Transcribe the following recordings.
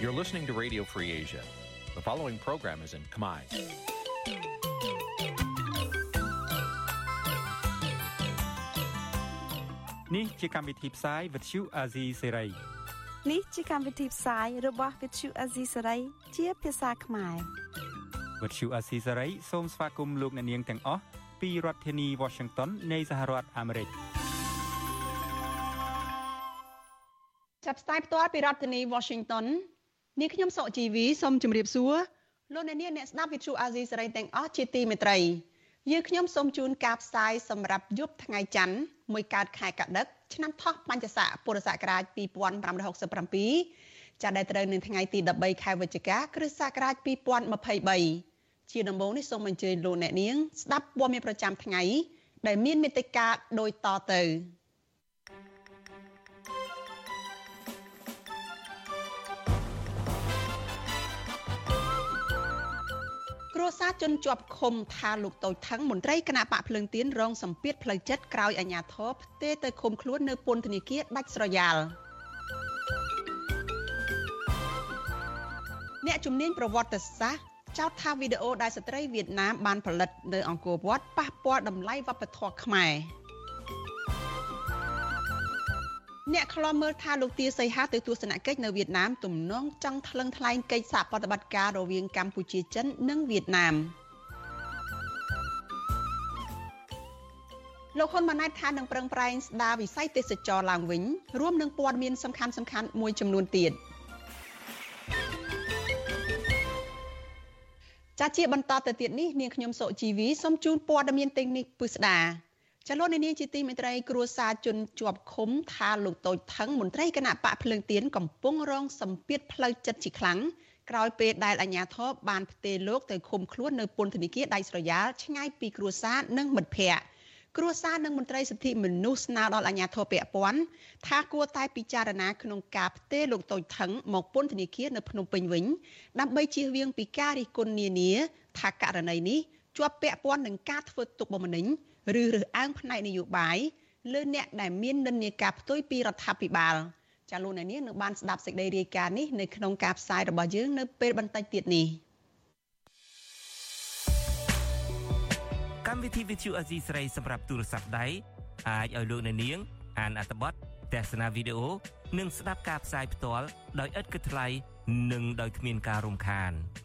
You're listening to Radio Free Asia. The following program is in Khmer. នេះជាកម្មវិធីផ្សាយ Vuthu Azizi Serai នេះជាកម្មវិធីផ្សាយរបស់ Vuthu Azizi Serai ជាភាសាខ្មែរ Vuthu Azizi Serai សូមស្វាគមន៍លោកអ្នកនាងទាំងអស់ពីរដ្ឋធានី Washington នៃសហរដ្ឋអាមេរិកចាប់ផ្សាយផ្ទាល់ពីរដ្ឋធានី Washington នាងខ្ញុំសុកជីវីសូមជម្រាបសួរលោកអ្នកនាងអ្នកស្ដាប់ Vuthu Azizi Serai ទាំងអស់ជាទីមេត្រីយើងខ្ញុំសូមជូនការផ្សាយសម្រាប់យប់ថ្ងៃច័ន្ទមួយកើតខែកដិកឆ្នាំថោះបัญចស័កពុរសករាជ2567ចាដែលត្រូវនៅថ្ងៃទី13ខែវិច្ឆិកាគ្រិស្តសករាជ2023ជាដំបូងនេះសូមអញ្ជើញលោកអ្នកនាងស្ដាប់ព័ត៌មានប្រចាំថ្ងៃដែលមានមេត្តាដូចតទៅ គ្រួសារជនជាប់ឃុំថាលោកតូចថងមន្ត្រីគណៈបកភ្លើងទៀនរងសម្ពាធផ្លូវចិត្តក្រោយអាជ្ញាធរផ្ទេរទៅឃុំខ្លួននៅពន្ធនាគារដាច់ស្រយាលអ្នកជំនាញប្រវត្តិសាស្ត្រចោទថាវីដេអូដែលស្ត្រីវៀតណាមបានផលិតនៅអង្គរវត្តប៉ះពាល់តម្លៃវប្បធម៌ខ្មែរ អ្នកខ្លាំមើលថាលោកទាសីហាទៅទស្សនកិច្ចនៅវៀតណាមទំនងចង់ថ្លឹងថ្លែងកិច្ចសហប្រតិបត្តិការរវាងកម្ពុជាចិននិងវៀតណាមលោកហ៊ុនម៉ាណែតថានឹងប្រឹងប្រែងស្ដារវិស័យទេសចរឡើងវិញរួមនឹងព័ត៌មានសំខាន់សំខាន់មួយចំនួនទៀតចាជាបន្តទៅទៀតនេះនាងខ្ញុំសុជីវីសូមជូនព័ត៌មានទាំងនេះពិស្ដា ចលនានាងជាទីមេត្រីគ្រួសារជនជាប់ឃុំថាលោកតូចថងមន្ត្រីគណៈបកភ្លើងទៀនកំពុងរងសម្ពាធផ្លូវចិត្តជាខ្លាំងក្រោយពេលដែលអាជ្ញាធរបានផ្ទេរលោកទៅឃុំខ្លួននៅពន្ធនាគារដៃស្រយាលឆ្ងាយពីគ្រួសារនិងមិត្តភ័ក្តិគ្រួសារនិងមន្ត្រីសិទ្ធិមនុស្សស្នើដល់អាជ្ញាធរពាក់ព័ន្ធថាគួរតែពិចារណាក្នុងការផ្ទេរលោកតូចថងមកពន្ធនាគារនៅភ្នំពេញវិញដើម្បីជៀសវាងពីការរិះគន់នានាថាករណីនេះជាប់ពាក់ព័ន្ធនឹងការធ្វើទុកបុកម្នេញ ឬរើសអើងផ្នែកនយោបាយលើអ្នកដែលមាននិន្នាការផ្ទុយពីរដ្ឋាភិបាលចាលោកអ្នកនាងនឹងបានស្ដាប់សេចក្តីរាយការណ៍នេះនៅក្នុងការផ្សាយរបស់យើងនៅពេលបន្តិចទៀតនេះកម្មវិធី Vithu Azizi ស្រីសម្រាប់ទូរស័ព្ទដៃអាចឲ្យលោកអ្នកនាង អានអត្ថបទទស្សនាវីដេអូនិងស្ដាប់ការផ្សាយផ្ទាល់ដោយឥតគិតថ្លៃនិងដោយគ្មានការរំខាន។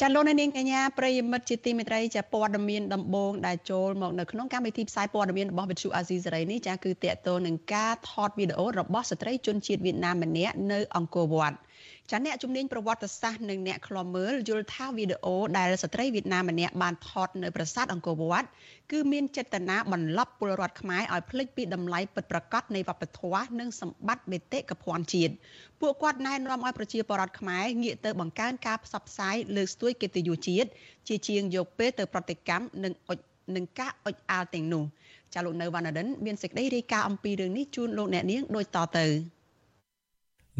ចាលោកនាងកញ្ញាប្រិយមិត្តជាទីមេត្រីចាព័ត៌មានដំបូងដែលចូលមកនៅក្នុងកម្មវិធីផ្សាយព័ត៌មានរបស់វិទ្យុអាស៊ីសេរីនេះចាគឺតកតទៅនឹងការថតវីដេអូរបស់ស្ត្រីជនជាតិវៀតណាមម្នាក់នៅអង្គរវត្តចាអ្នកជំនាញប្រវត្តិសាស្ត្រនិងអ្នកខ្លំមើលយល់ថាវីដេអូដែលស្ត្រីវៀតណាមម្នាក់បានថតនៅប្រាសាទអង្គរវត្តគឺមានចេតនាបន្លប់ពលរដ្ឋខ្មែរឲ្យភ្លេចពីតម្លៃពិតប្រាកដនៃវប្បធម៌និងសម្បត្តិបេតិកភណ្ឌជាតិពួកគាត់ណែនាំឲ្យប្រជាពលរដ្ឋខ្មែរងាកទៅបង្កើនការផ្សព្វផ្សាយលើកស្ទួយកិត្តិយសជាតិជាជាងយកពេលទៅប្រតិកម្មនិងអុចនឹងការអុចអាលទាំងនោះចាលោកនៅវណ្ណរិនមានសេចក្តីរាយការណ៍អំពីរឿងនេះជូនលោកអ្នកនាងដូចតទៅ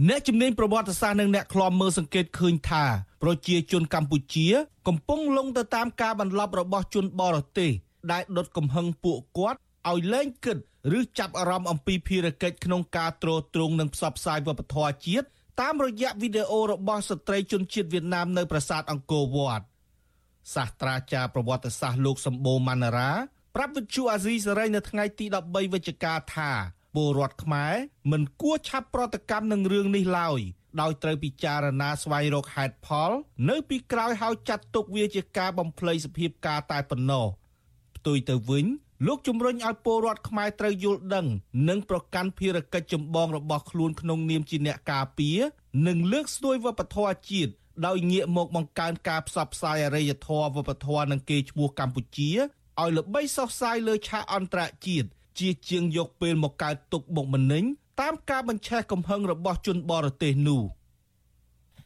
អ្នកជំនាញប្រវត្តិសាស្ត្រនិងអ្នកឃ្លាំមើលសង្កេតឃើញថាប្រជាជនកម្ពុជា កំពុងលងទៅតាមការបន្លប់របស់ជនបរទេសដែលដុតកំហឹងពួកគាត់ឲ្យលែងគិតឬចាប់អារម្មណ៍អំពីភារកិច្ចក្នុងការទ្រទ្រង់និងផ្សព្វផ្សាយវប្បធម៌ជាតិតាមរយៈវីដេអូរបស់ស្ត្រីជនជាតិវៀតណាមនៅប្រាសាទអង្គរវត្តសាស្ត្រាចារ្យប្រវត្តិសាស្ត្រលោកសម្បូរម៉ាណារ៉ាប្រាប់វិទ្យុអាស៊ីសេរីនៅថ្ងៃទី13វិច្ឆិកាថា ពលរដ្ឋខ្មែរមិនគួរឆាប់ប្រតិកម្មនឹងរឿងនេះឡើយដោយត្រូវពិចារណាស្វែងរកហេតុផល នៅពីក្រោយហើយចាត់ទុកវាជាការបំភ្លៃសភាពការតែប៉ុណ្ណោះផ្ទុយទៅវិញលោកជំរុញឲ្យពលរដ្ឋខ្មែរត្រូវយល់ដឹង និងប្រកាន់ភារកិច្ចចម្បងរបស់ខ្លួនក្នុងនាមជាអ្នកការពារនិងលើកស្ទួយវប្បធម៌ជាតិដោយងាកមកបង្កើនការផ្សព្វផ្សាយអរិយធម៌វប្បធម៌និងកេរ្តិ៍ឈ្មោះកម្ពុជាឲ្យល្បីសុសសាយលើឆាកអន្តរជាតិ ជាជាងយកពេលមកកើតទុកបុកម្នេញតាមការបញ្ឆេះកំហឹងរបស់ជនបរទេសនោះ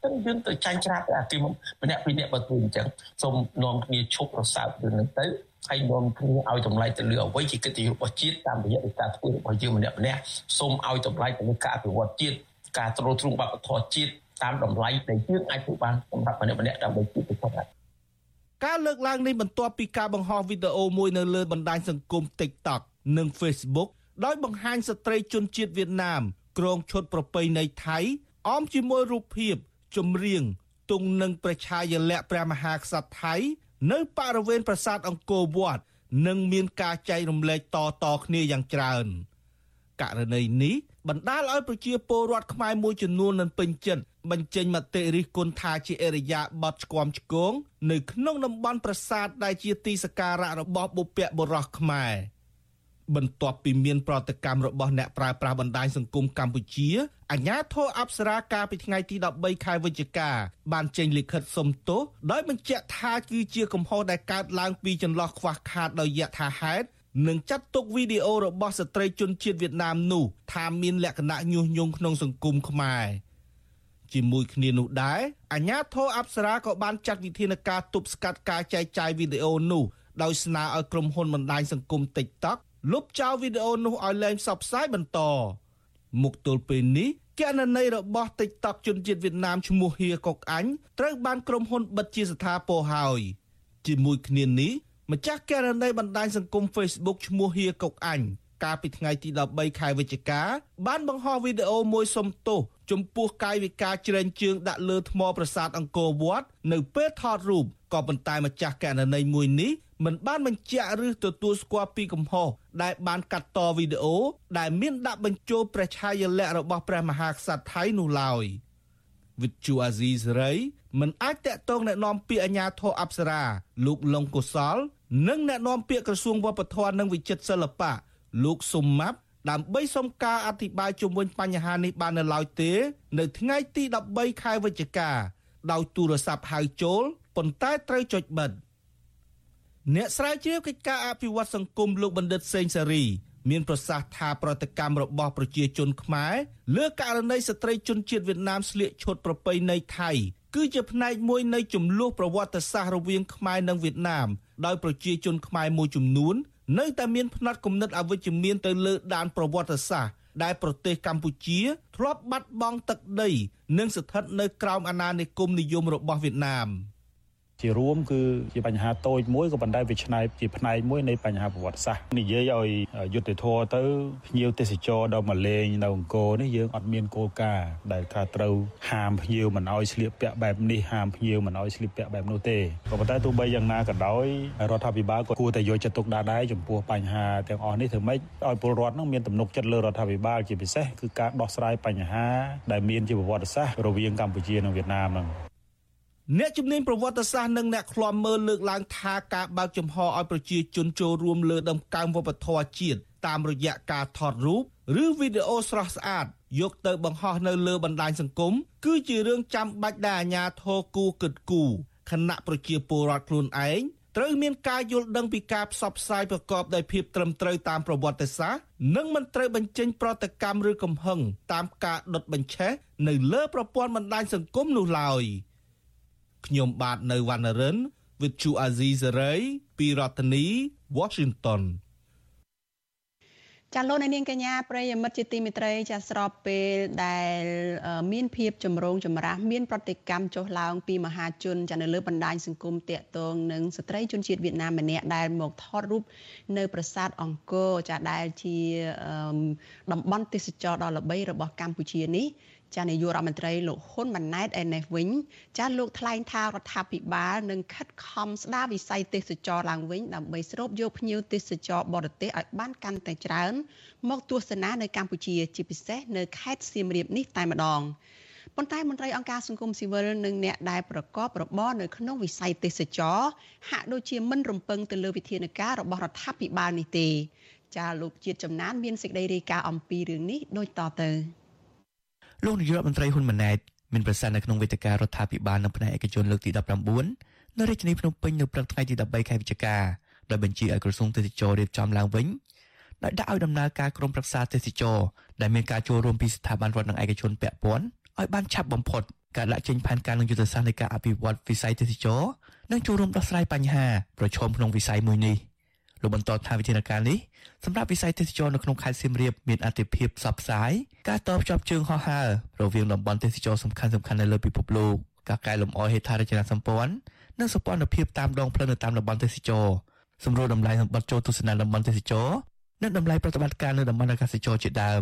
ទៅយើងទៅចាញ់ច្រាបអាទីម្នាក់ពីរនាក់បើធ្វើអញ្ចឹងសូមនាំគ្នាឈប់រសើបរឿងហ្នឹងទៅហើយនាំគ្នាឲ្យតម្លៃទៅលើអ្វីជាកិត្តិយសរបស់ជាតិតាមរយៈការធ្វើរបស់យើងម្នាក់ម្នាក់សូមឲ្យតម្លៃទៅលើការអភិវឌ្ឍជាតិការទ្រទ្រង់វប្បធម៌ជាតិតាមតម្លៃដែលយើងអាចធ្វើបានសម្រាប់ម្នាក់ម្នាក់ដើម្បីជាតិទៅផងការលើកឡើងនេះបន្ទាប់ពីការបង្ហោះវីដេអូមួយនៅលើបណ្ដាញសង្គម TikTok និង Facebook ដោយបង្ហាញស្ត្រីជនជាតិវៀតណាមក្រងឈុតប្រពៃណីថៃអមជាមួយរូបភាពចម្រៀងទង់នឹងប្រជាយលៈព្រះមហាក្សត្រថៃ នៅបរិវេណប្រាសាទអង្គរវត្តនិងមានការចែករំលែកតតគ្នាយ៉ាងច្រើនករណីនេះបណ្ដាលឲ្យប្រជាពលរដ្ឋខ្មែរមួយចំនួននឹងពេញចិត្តបញ្ចេញមតិរិះគន់ថាជាអរិយាប័ត្រឆ្គាំឆ្គងនៅក្នុងតំបន់ប្រាសាទដែលជាទីសក្ការៈរបស់បុព្វបុរសខ្មែរ បន្ទាប់ពីមានប្រតិកម្មរបស់អ្នកប្រើប្រាស់បណ្ដាញសង្គមកម្ពុជាអាជ្ញាធរអប្សរាកាលពីថ្ងៃទី13ខែវិច្ឆិកាបានចេញលិខិតសុំទោសដោយបញ្ជាក់ថាគឺជាកំហុសដែលកើតឡើងពីចន្លោះខ្វះខាតដោយយថាហេតុនិងចាត់ទុកវីដេអូរបស់ស្ត្រីជនជាតិវៀតណាមនោះថាមានលក្ខណៈញុះញង់ក្នុងសង្គមខ្មែរជាមួយគ្នានោះដែរអាជ្ញាធរអប្សរាក៏បានចាត់វិធានការទប់ស្កាត់ការចែកចាយវីដេអូនោះដោយស្នើឲ្យក្រុមហ៊ុនបណ្ដាញសង្គម TikTok លុបចោលវីដេអូនោះឲ្យលែងផ្សព្វផ្សាយបន្តមុខទល់ពេលនេះគណនីរបស់ TikTok ជនជាតិវៀតណាមឈ្មោះហៀកុកអញត្រូវបានក្រុមហ៊ុនបិទជាស្ថាពរហើយជាមួយគ្នានេះម្ចាស់គណនីបណ្ដាញសង្គម Facebook ឈ្មោះហៀកុកអញកាលពីថ្ងៃទី13ខែវិច្ឆិកាបានបង្ហោះវីដេអូមួយសុំទោសចំពោះកាយវិការជ្រែងជើងដាក់លើថ្មប្រាសាទអង្គរវត្តនៅពេលថតរូបក៏ប៉ុន្តែម្ចាស់កណន័យមួយនេះ មិនបានបញ្ជាក់ឬទទួលស្គាល់ពីកំហុសដែលបានកាត់តវីដេអូដែលមានដាក់បញ្ចូលព្រះឆាយាល័ក្ខណ៍របស់ព្រះមហាក្សត្រថៃនោះឡើយវិទ្យុអាស៊ីសេរីមិនអាចតាក់ទងណែនាំពាក្យអាជ្ញាធរអប្សរាលោកលងកុសល និងណែនាំពាក្យក្រសួងវប្បធម៌និងវិចិត្រសិល្បៈលោកសុំម៉ាប់ដើម្បីសុំការអធិប្បាយជុំវិញបញ្ហានេះបាននៅឡើយទេ នៅថ្ងៃទី13ខែវិច្ឆិកាដោយទូរស័ព្ទហៅចូលប៉ុន្តែត្រូវចុចបិទ។ អ្នកស្រាវជ្រាវកិច្ចការអភិវឌ្ឍសង្គមលោកបណ្ឌិតសេងសេរីមានប្រសាសន៍ថាប្រតិកម្មរបស់ប្រជាជនខ្មែរលើករណីស្ត្រីជនជាតិវៀតណាមស្លៀកឈុតប្រពៃណីថៃគឺជាផ្នែកមួយនៃចំនួនប្រវត្តិសាស្ត្ររវាងខ្មែរនិងវៀតណាមដោយប្រជាជនខ្មែរមួយចំនួននៅតែមានផ្នត់គំនិតអវិជ្ជមានទៅលើដានប្រវត្តិសាស្ត្រដែលប្រទេសកម្ពុជាធ្លាប់បាត់បង់ទឹកដី និងស្ថិតនៅក្រោមអាណានិគមនិយមរបស់វៀតណាម។ ជារួមគឺជាបញ្ហាតូចមួយក៏ប៉ុន្តែវាឆ្នៃជាផ្នែកមួយនៃបញ្ហាប្រវត្តិសាស្ត្រនិយាយឲ្យយុទ្ធធរទៅភ្ញៀវទេសចរដល់មកលេងនៅអង្គរនេះយើងអត់មានគោលការណ៍ដែលថាត្រូវហាមភ្ញៀវមិនឲ្យស្លៀកពាក់បែបនេះហាមភ្ញៀវមិនឲ្យស្លៀកពាក់បែបនោះទេក៏ប៉ុន្តែទោះបីយ៉ាងណាក៏ដោយរដ្ឋាភិបាលក៏គួរតែយកចិត្តទុកដាក់ដែរចំពោះបញ្ហាទាំងអស់នេះធ្វើម៉េចឲ្យពលរដ្ឋនឹងមានទំនុកចិត្តលើរដ្ឋាភិបាលជាពិសេសគឺការដោះស្រាយបញ្ហាដែលមានជាប្រវត្តិសាស្ត្ររវាងកម្ពុជានិងវៀតណាមហ្នឹង អ្នកជំនាញប្រវត្តិសាស្ត្រនិងអ្នកឃ្លាំមើលលើកឡើងថាការបើកចំហឲ្យប្រជាជនចូលរួមលើដំកើងវប្បធម៌ជាតិតាមរយៈការថតរូបឬវីដេអូស្រស់ស្អាតយកទៅបង្ហោះនៅលើបណ្ដាញសង្គមគឺជារឿងចាំបាច់ដែលអាជ្ញាធរគូគិតគូគណៈប្រជាពលរដ្ឋខ្លួនឯងត្រូវមានការយល់ដឹងពីការផ្សព្វផ្សាយប្រកបដោយភាពត្រឹមត្រូវតាមប្រវត្តិសាស្ត្រនិងមិនត្រូវបញ្ចេញប្រតិកម្មឬកំហឹងតាមការដុតបញ្ឆេះនៅលើប្រព័ន្ធបណ្ដាញសង្គមនោះឡើយ។ ខ្ញុំបាទនៅវណ្ណរិន With Chu Azizi Saray ពីរដ្ឋធានី Washington ចាលោកនាងកញ្ញាប្រិយមិត្តជាទីមេត្រីចាស្របពេលដែលមានភាពចម្រូងចម្រាសមានប្រតិកម្មចុះឡើងពីមហាជនចានៅលើបណ្ដាញសង្គមតាកតងនឹងស្ត្រីជនជាតិវៀតណាមម្នាក់ដែលមកថតរូបនៅប្រាសាទអង្គរចាដែលជាតំបន់ទេសចរដ៏ល្បីរបស់កម្ពុជានេះ ចានាយករដ្ឋមន្ត្រីលោកហ៊ុនម៉ាណែតឯនេះវិញចាលោកថ្លែងថារដ្ឋាភិបាលនឹងខិតខំស្ដារវិស័យទេសចរឡើងវិញដើម្បីស្រូបយកភ្ញៀវទេសចរបរទេសឲ្យបានកាន់តែច្រើន មកទស្សនានៅកម្ពុជាជាពិសេសនៅខេត្តសៀមរាបនេះតែម្ដងប៉ុន្តែមន្ត្រីអង្គការសង្គមស៊ីវិលនិងអ្នកដែលប្រកបរបរនៅក្នុងវិស័យទេសចរហាក់ដូចជាមិនរំពឹងទៅលើវិធានការរបស់រដ្ឋាភិបាលនេះទេចាលោកជាតិចំណានមានសេចក្តីរាយការណ៍អំពីរឿងនេះដូចតទៅ លោកនាយករដ្ឋមន្ត្រីហ៊ុនម៉ាណែតមានប្រសាសន៍នៅក្នុងវេទិការដ្ឋាភិបាលនៅផ្នែកឯកជនលើកទី19នៅរាជធានីភ្នំពេញនៅព្រឹកថ្ងៃទី13ខែវិច្ឆិកាដោយបញ្ជាឲ្យក្រសួងទេសចររៀបចំឡើងវិញដោយដាក់ឲ្យដំណើរការក្រុមប្រឹក្សាទេសចរដែលមានការចូលរួមពីស្ថាប័នរដ្ឋនិងឯកជនពាក់ព័ន្ធឲ្យបានឆាប់បំផុតការដាក់ចេញផែនការនិងយុទ្ធសាស្ត្រនៃការអភិវឌ្ឍវិស័យទេសចរនិងចូលរួមដោះស្រាយបញ្ហាប្រឈមក្នុងវិស័យមួយនេះ លោកបន្តថាវិធានការនេះសម្រាប់វិស័យទេសចរនៅក្នុងខេត្តសៀមរាបមានអតិភិបផ្សព្វផ្សាយការតភ្ជាប់ជើងហោះហើររវាងតំបន់ទេសចរសំខាន់ៗនៅលើពិភពលោកការកែលម្អហេដ្ឋារចនាសម្ព័ន្ធនិងសម្ព័ន្ធភាពតាមដងផ្លូវនៅតាមតំបន់ទេសចរសម្រួលតម្លៃសម្បត្តិចូលទស្សនាតំបន់ទេសចរនិងតម្លៃប្រតិបត្តិការនៅតំបន់អាកាសចរជាដើម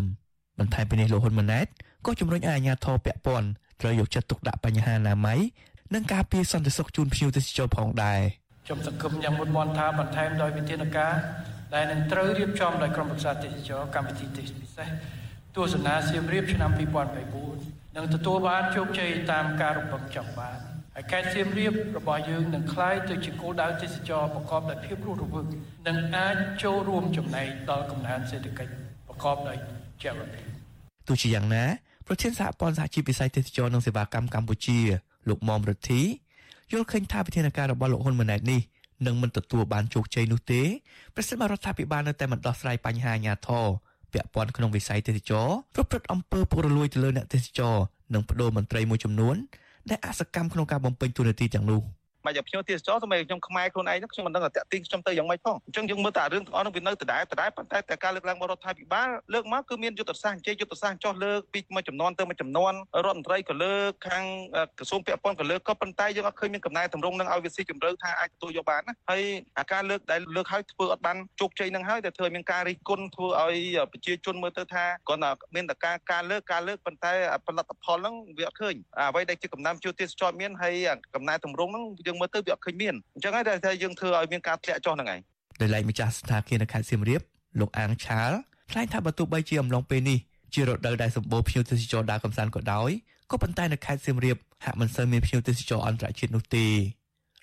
បន្ថែមពីនេះលោកហ៊ុនម៉ាណែតក៏ជំរុញឲ្យអាជ្ញាធរពាក់ព័ន្ធត្រូវយកចិត្តទុកដាក់បញ្ហាអនាម័យនិងការពារសន្តិសុខជូនភ្ញៀវទេសចរផងដែរ ខ្ញុំសង្ឃឹមយ៉ាងមុតមន់ថាបន្ថែមដោយវិធានការដែលនឹងត្រូវរៀបចំដោយក្រុមប្រឹក្សាទេសចរកម្មវិធីទេសពិសេសទស្សនាសៀមរាបឆ្នាំ2024នឹងទទួលបានជោគជ័យតាមការរំពឹងចង់បានហើយខេត្តសៀមរាបរបស់យើងនឹងក្លាយទៅជាគោលដៅទេសចរប្រកបដោយភាពរស់រវើកនិងអាចចូលរួមចំណែកដល់កំណើនសេដ្ឋកិច្ចប្រកបដោយចីរភាពទោះជាយ៉ាងណាប្រធានសហព័ន្ធសហជីពវិស័យទេសចរនិងសេវាកម្មកម្ពុជាលោកមុំរដ្ឋី យល់ឃើញថាវិធានការរបស់លោកហ៊ុនម៉ាណែតនេះនឹងមិនទទួលបានជោគជ័យនោះទេប្រសិនបើរដ្ឋាភិបាលនៅតែមិនដោះស្រាយបញ្ហាអាញាធរពាក់ព័ន្ធក្នុងវិស័យទេសចរប្រព្រឹត្តអំពើពុករលួយទៅលើអ្នកទេសចរនិងបដូរមន្ត្រីមួយចំនួនដែលអសកម្មក្នុងការបំពេញតួនាទីទាំងនោះ។ មកយកភ្ញៀវទេសចរសម្រាប់ខ្ញុំខ្មែរខ្លួនឯងហ្នឹងខ្ញុំមិនដឹងថាតាក់ទាញខ្ញុំទៅយ៉ាងម៉េចផងអញ្ចឹងយើងមើលតែរឿងទាំងអស់ហ្នឹងវានៅដដែលដដែលប៉ុន្តែតែការលើកឡើងរបស់រដ្ឋាភិបាលលើកមកគឺមានយុទ្ធសាស្ត្រអញ្ជើញយុទ្ធសាស្ត្រចោះលើកពីមួយចំនួនទៅមួយចំនួនរដ្ឋមន្ត្រីក៏លើកខាងក្រសួងពាក់ព័ន្ធក៏លើកក៏ប៉ុន្តែយើងអត់ឃើញមានកំណែតម្រង់នឹងឲ្យវាស៊ីជម្រៅថាអាចទទួលយកបានណាហើយអាការលើកដែលលើកឲ្យធ្វើអត់បានជោគជ័យនឹងហើយតែធ្វើឲ្យមានការរិះគន់ធ្វើឲ្យប្រជាជនមើលទៅថាគ្រាន់តែមានតែការការលើកការលើកប៉ុន្តែផលិតផលហ្នឹងវាអត់ឃើញអ្វីដែលជាកំណែជួទេសចរមានហើយកំណែតម្រង់ហ្នឹងយើងមើលទៅវាអត់ឃើញមានអញ្ចឹងហើយតែយើងធ្វើឲ្យមានការធ្លាក់ចុះហ្នឹងឯងដោយឡែកម្ចាស់ស្ថានភាពនៅខេត្តសៀមរាបលោកអាងឆាលថ្លែងថាបើទោះបីជាអំឡុងពេលនេះជារដូវដែលសម្បូរភ្ញៀវទេសចរដើរកម្សាន្តក៏ដោយក៏ប៉ុន្តែនៅខេត្តសៀមរាបហាក់មិនសូវមានភ្ញៀវទេសចរអន្តរជាតិនោះទេ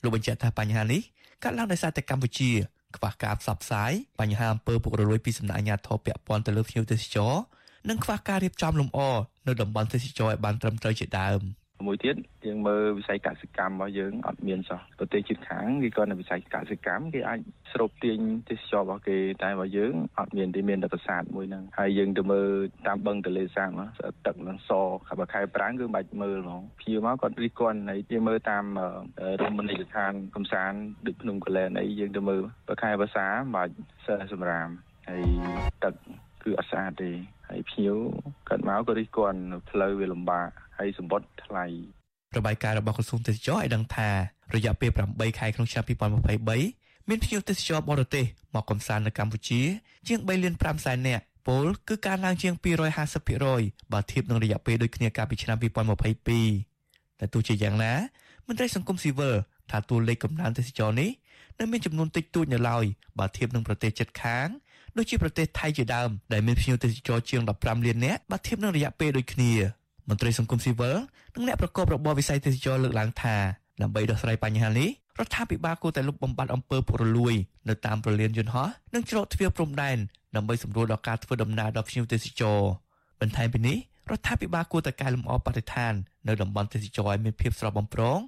លោកបញ្ជាក់ថាបញ្ហានេះកើតឡើងដោយសារតែកម្ពុជាខ្វះការផ្សព្វផ្សាយបញ្ហាអំពើពុករលួយពីសំណាក់អាជ្ញាធរពាក់ព័ន្ធទៅលើភ្ញៀវទេសចរនិងខ្វះការរៀបចំលម្អនៅតំបន់ទេសចរឲ្យបានត្រឹមត្រូវជាដើម។ មួយទៀតយើងមើលវិស័យកសិកម្មរបស់យើងអត់មានសោះប្រទេសជិតខាងគេក៏នៅវិស័យកសិកម្មគេអាចស្រូបទាញទេសចររបស់គេតែរបស់យើងអត់មានទេមានតែប្រាសាទមួយហ្នឹងហើយយើងទៅមើលតាមបឹងទលេសាបទឹកនឹងសខបខែប្រាំងគឺមិនបាច់មើលហ្មងភៀវមកគាត់រិះគន់ហើយយើងមើលតាមរមណីយដ្ឋានកំសាន្តដូចភ្នំកលែនអីយើងទៅមើលបខែភាសាមិនបាច់សើសម្រាមហើយទឹកគឺអត់ស្អាតទេ ហើយភៀវគាត់មកក៏រិះគន់ផ្លូវវាលំបាកហើយសម្បត្តិថ្លៃរបាយការណ៍របស់ក្រសួងទេសចរឲ្យដឹងថារយៈពេល8ខែក្នុងឆ្នាំ2023មានភ្ញៀវទេសចរបរទេសមកកំសាន្តនៅកម្ពុជា ជាង3លាន5សែននាក់ពលគឺការឡើងជាង250%បើធៀបនឹងរយៈពេលដូចគ្នាកាលពីឆ្នាំ2022តែទោះជាយ៉ាងណាមន្ត្រីសង្គមស៊ីវិលថាតួលេខកំណើនទេសចរនេះនៅមានចំនួនតិចតួចនៅឡើយបើធៀបនឹងប្រទេសជិតខាង ដូចជាប្រទេសថៃជាដើមដែលមានភ្ញៀវទេសចរជាង15លាននាក់បើធៀបនឹងរយៈពេលដូចគ្នាមន្ត្រីសង្គមស៊ីវិលនិងអ្នកប្រកបរបរវិស័យទេសចរលើកឡើងថាដើម្បីដោះស្រាយបញ្ហានេះរដ្ឋាភិបាលគួរតែលុបបំបាត់អំពើពុករលួយនៅតាមប្រលានយន្តហោះនិងច្រកទ្វារព្រំដែនដើម្បីសម្រួលដល់ការធ្វើដំណើរដល់ភ្ញៀវទេសចរបន្ថែមពីនេះរដ្ឋាភិបាលគួរតែកែលម្អបរិស្ថាននៅតំបន់ទេសចរឲ្យមានភាពស្រស់បំព្រង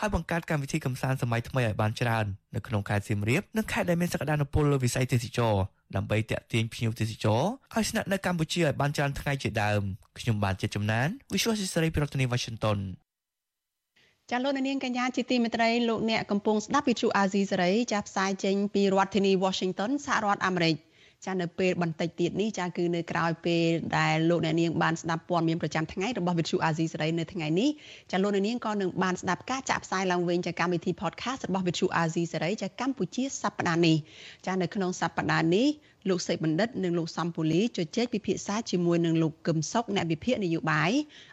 ហើយបង្កើតកម្មវិធីកម្សាន្តសម័យថ្មីឲ្យបានច្រើននៅក្នុងខេត្តសៀមរាបនិងខេត្តដែលមានសក្តានុពលលើវិស័យទេសចរ ដើម្បីតាក់ទាញភ្ញៀវទេសចរឲ្យស្នាក់នៅកម្ពុជាឲ្យបានច្រើនថ្ងៃជាដើមខ្ញុំបានជាចំណាន Visual Society ប្រធានាទី Washington ចាលោកនាងកញ្ញាជាទីមេត្រីលោកអ្នកកំពុងស្ដាប់វិទ្យុអាស៊ីសេរីចាផ្សាយចេញពីរដ្ឋធានី Washington សហរដ្ឋអាមេរិក ចានៅពេលបន្តិចទៀតនេះចាគឺនៅក្រៅពេលដែលលោកអ្នកនាងបានស្ដាប់ព័ត៌មានប្រចាំថ្ងៃរបស់វិទ្យុអាស៊ីសេរីនៅថ្ងៃនេះចាលោកអ្នកនាងក៏នឹងបានស្ដាប់ការចាក់ផ្សាយឡើងវិញចាកម្មវិធី podcast របស់វិទ្យុអាស៊ីសេរីចាកម្ពុជាសប្តាហ៍នេះចានៅក្នុងសប្តាហ៍នេះលោកសេកបណ្ឌិតនិងលោកសំពូលីជជែកពិភាក្សាជាមួយនឹងលោកកឹមសុខអ្នកវិភាគនយោបាយ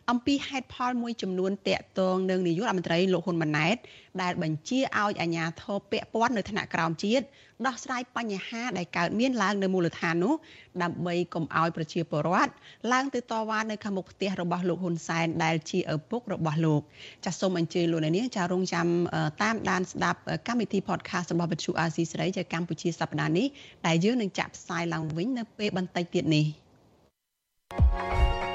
អំពីហេតុផលមួយចំនួនតាក់ទងនឹងនាយករដ្ឋមន្ត្រីលោកហ៊ុនម៉ាណែត ដែលបញ្ជាឲ្យអាជ្ញាធរពាក់ព័ន្ធនៅថ្នាក់ក្រោមជាតិដោះស្រាយបញ្ហាដែលកើតមានឡើងនៅមូលដ្ឋាននោះដើម្បីកុំឲ្យប្រជាពលរដ្ឋឡើងទៅតវ៉ានៅខាងមុខផ្ទះរបស់លោកហ៊ុនសែនដែលជាឪពុករបស់លោកចាសសូមអញ្ជើញលោកនាងចារងចាំតាមដានស្ដាប់កម្មវិធី podcast របស់វិទ្យុ RC សេរីជាកម្ពុជាសប្តាហ៍នេះដែលយើងនឹងចាក់ផ្សាយឡើងវិញនៅពេលបន្តិចទៀតនេះ thank you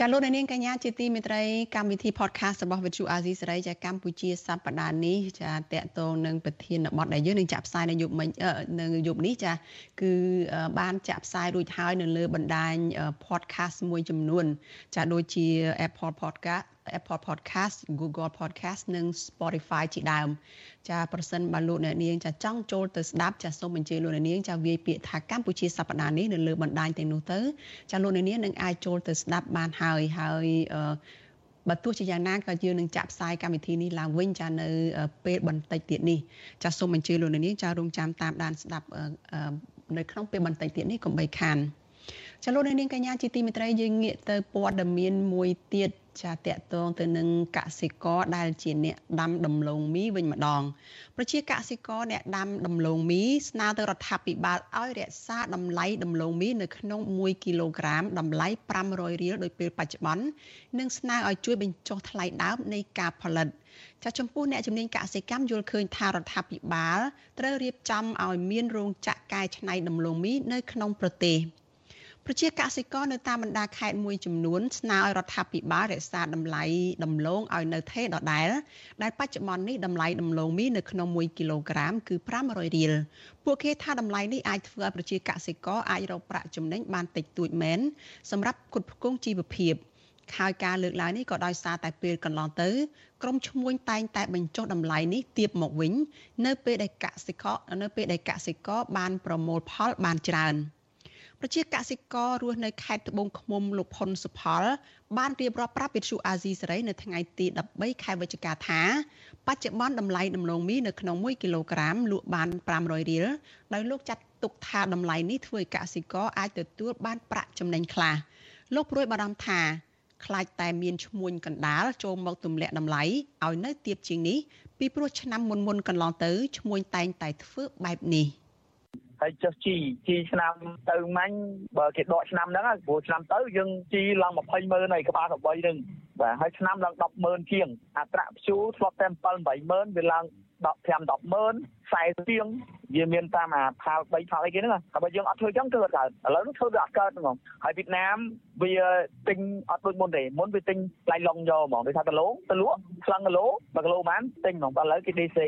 ចាលោកនាងកញ្ញាជាទីមេត្រីកម្មវិធី podcast របស់ Vithu Azizi សេរីចាកម្ពុជាសប្តាហ៍នេះចាតកតងនឹងប្រធានបទដែលយើងនឹងចាក់ផ្សាយនៅយប់មិញនៅយប់នេះចាគឺបានចាក់ផ្សាយរួចហើយនៅលើបណ្ដាញ podcast មួយចំនួន ចាដូចជា Apple Podcast Apple Podcast Google Podcast និង Spotify ជាដើមចាប្រសិនបើលោកអ្នកនាងចាចង់ចូលទៅស្ដាប់ចាសូមអញ្ជើញលោកអ្នកនាងចាវាយពាក្យថាកម្ពុជាសប្តាហ៍នេះនៅលើបណ្ដាញទាំងនោះទៅចាលោកអ្នកនាងនឹងអាចចូលទៅស្ដាប់បានហើយហើយអឺបើទោះជាយ៉ាងណាក៏យើងនឹងចាក់ផ្សាយកម្មវិធីនេះឡើងវិញចានៅពេលបន្តិចទៀតនេះចាសូមអញ្ជើញលោកអ្នកនាងចារងចាំតាមដានស្ដាប់នៅក្នុងពេលបន្តិចទៀតនេះកុំបីខានចាលោកនាងកញ្ញាជាទីមេត្រីយើងងាកទៅព័ត៌មានមួយទៀត ចាតកតងទៅនឹងកសិករដែលជាអ្នកដាំដំឡូងមីវិញម្ដងប្រជាកសិករអ្នកដាំដំឡូងមីស្នើទៅរដ្ឋាភិបាលឲ្យរក្សាតម្លៃដំឡូងមីនៅក្នុង1គីឡូក្រាមតម្លៃ500រៀលដោយពេលបច្ចុប្បន្ននិងស្នើឲ្យជួយបញ្ចុះថ្លៃដើមនៃការផលិតចាចំពោះអ្នកជំនាញកសិកម្មយល់ឃើញថារដ្ឋាភិបាលត្រូវរៀបចំឲ្យមានរោងចក្រកែច្នៃដំឡូងមីនៅក្នុងប្រទេស។ ប្រជាកសិករនៅតាមបណ្ដាខេត្តមួយចំនួនស្នើឲ្យរដ្ឋាភិបាលរក្សាតម្លៃដំឡូងឲ្យនៅថេរដដែលដែលបច្ចុប្បន្ននេះតម្លៃដំឡូងមីនៅក្នុង1គីឡូក្រាមគឺ500រៀលពួកគេថាតម្លៃនេះអាចធ្វើឲ្យប្រជាកសិករអាចរកប្រាក់ចំណេញបានតិចតួចមែនសម្រាប់គុតផ្គងជីវភាពហើយការលើកឡើងនេះក៏ដោយសារតែពេលកន្លងទៅក្រមឈ្មួញតែងតែបញ្ចុះតម្លៃនេះទៀបមកវិញ នៅពេលដែលកសិករនៅពេលដែលកសិករបានប្រមូលផលបានច្រើន។ ប្រជាកសិកររស់នៅខេត្តត្បូងឃ្មុំលោកផុនសុផល បានរៀបរាប់ប្រាប់វិទ្យុអាស៊ីសេរីនៅថ្ងៃទី13ខែវិច្ឆិកាថាបច្ចុប្បន្នតម្លៃដំឡូងមីនៅក្នុង1គីឡូក្រាមលក់បាន500រៀលដោយលោកចាត់ទុកថាតម្លៃនេះធ្វើឲ្យកសិករអាចទទួលបានប្រាក់ចំណេញខ្លះលោកព្រួយបារម្ភថាខ្លាចតែមានឈ្មួញកណ្ដាលចូលមកទម្លាក់តម្លៃឲ្យនៅទាបជាងនេះពីព្រោះឆ្នាំមុនមុនកន្លងទៅឈ្មួញតែងតែធ្វើបែបនេះ។ ហើយចុះជីជីឆ្នាំទៅមាញ់បើគេដកឆ្នាំហ្នឹងព្រោះឆ្នាំទៅយើងជីឡើង20ម៉ឺនហើយក្បាលក្របីហ្នឹងបាទហើយឆ្នាំឡើង10ម៉ឺនជាងអត្រាព្យូធ្លាប់តែ7 8ម៉ឺនវាឡើង15 10ម៉ឺន40ជាងវាមានតាមអាផាល3ផាលអីគេហ្នឹងតែបើយើងអត់ធ្វើចឹងគឺអត់កើតឥឡូវនេះធ្វើវាអត់កើតហ្មងហើយវៀតណាមវាទិញអត់ដូចមុនទេមុនវាទិញថ្លៃឡុងយកហ្មងដូចថាគីឡូទៅលក់ខ្លាំងគីឡូ1គីឡូបានទិញហ្មងឥឡូវគេ DC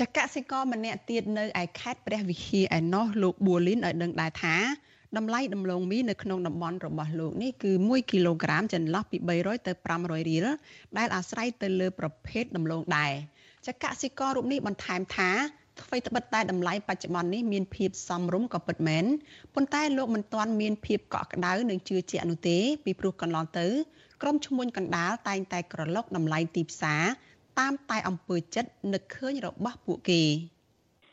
ចកសិករម្នាក់ទៀតនៅឯខេត្តព្រះវិហារឯណោះលោកប៊ូលីនឲ្យដឹងដែរថាតម្លៃដំឡូងមីនៅក្នុងតំបន់របស់លោកនេះគឺ1គីឡូក្រាមចន្លោះពី300ទៅ500រៀលដែលអាស្រ័យទៅលើប្រភេទដំឡូងដែរចកសិកររូបនេះបន្ថែមថាអ្វីត្បិតតែតម្លៃបច្ចុប្បន្ននេះមានភាពសមរម្យក៏ពិតមែនប៉ុន្តែលោកមិនទាន់មានភាពកក់ក្ដៅនិងជឿជាក់នោះទេពីព្រោះកន្លងទៅក្រុមឈ្មួញកណ្ដាលតែងតែក្រឡុកតម្លៃទីផ្សារ តាមតែអំពើចិត្តនឹកឃើញរបស់ពួកគេ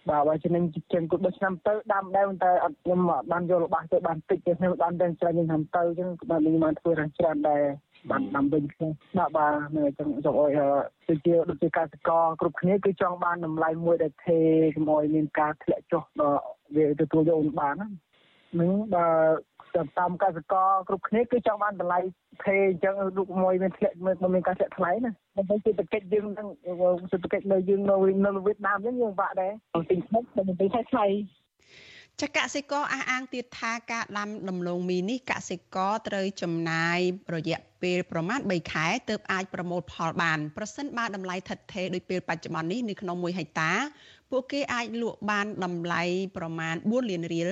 បាទបើជំនាញចិញ្ចឹមគុត10ឆ្នាំទៅដាំដែរតែអត់ខ្ញុំបានយករបស់ទៅបានតិចទេខ្ញុំបានតែច្រើនខ្ញុំធ្វើទៅអញ្ចឹងបាទខ្ញុំបានធ្វើរាងច្រើនដែរបានដាំវិញខ្ញុំបាទបាទនៅអញ្ចឹងចង់អុយទៅជាដូចជាកសិករគ្រប់គ្នាគឺចង់បានតម្លៃមួយដែលថេកុំអុយមានការធ្លាក់ចុះដល់វាទទួលយកបានហ្នឹងបើតាមកសិករគ្រប់គ្នាគឺចង់បានតម្លៃថេអញ្ចឹងរូបមួយមានធ្លាក់មិនមានការធ្លាក់ថ្លៃណាដើម្បីសេដ្ឋកិច្ចយើងនឹងសេដ្ឋកិច្ចនៅយើងនៅនៅវៀតណាមអញ្ចឹងយើងបាក់ដែរទិញថ្លៃតែមិនទិញថ្លៃ ចកសិករអះអាងទៀតថាការដាំដំឡូងមីនេះកសិករត្រូវចំណាយរយៈពេលប្រមាណ3ខែទើបអាចប្រមូលផលបានប្រសិនបើតម្លៃថិតថេរដូចពេលបច្ចុប្បន្ននេះនៅក្នុង1ហិកតាពួកគេអាចលក់បានតម្លៃប្រមាណ4លានរៀល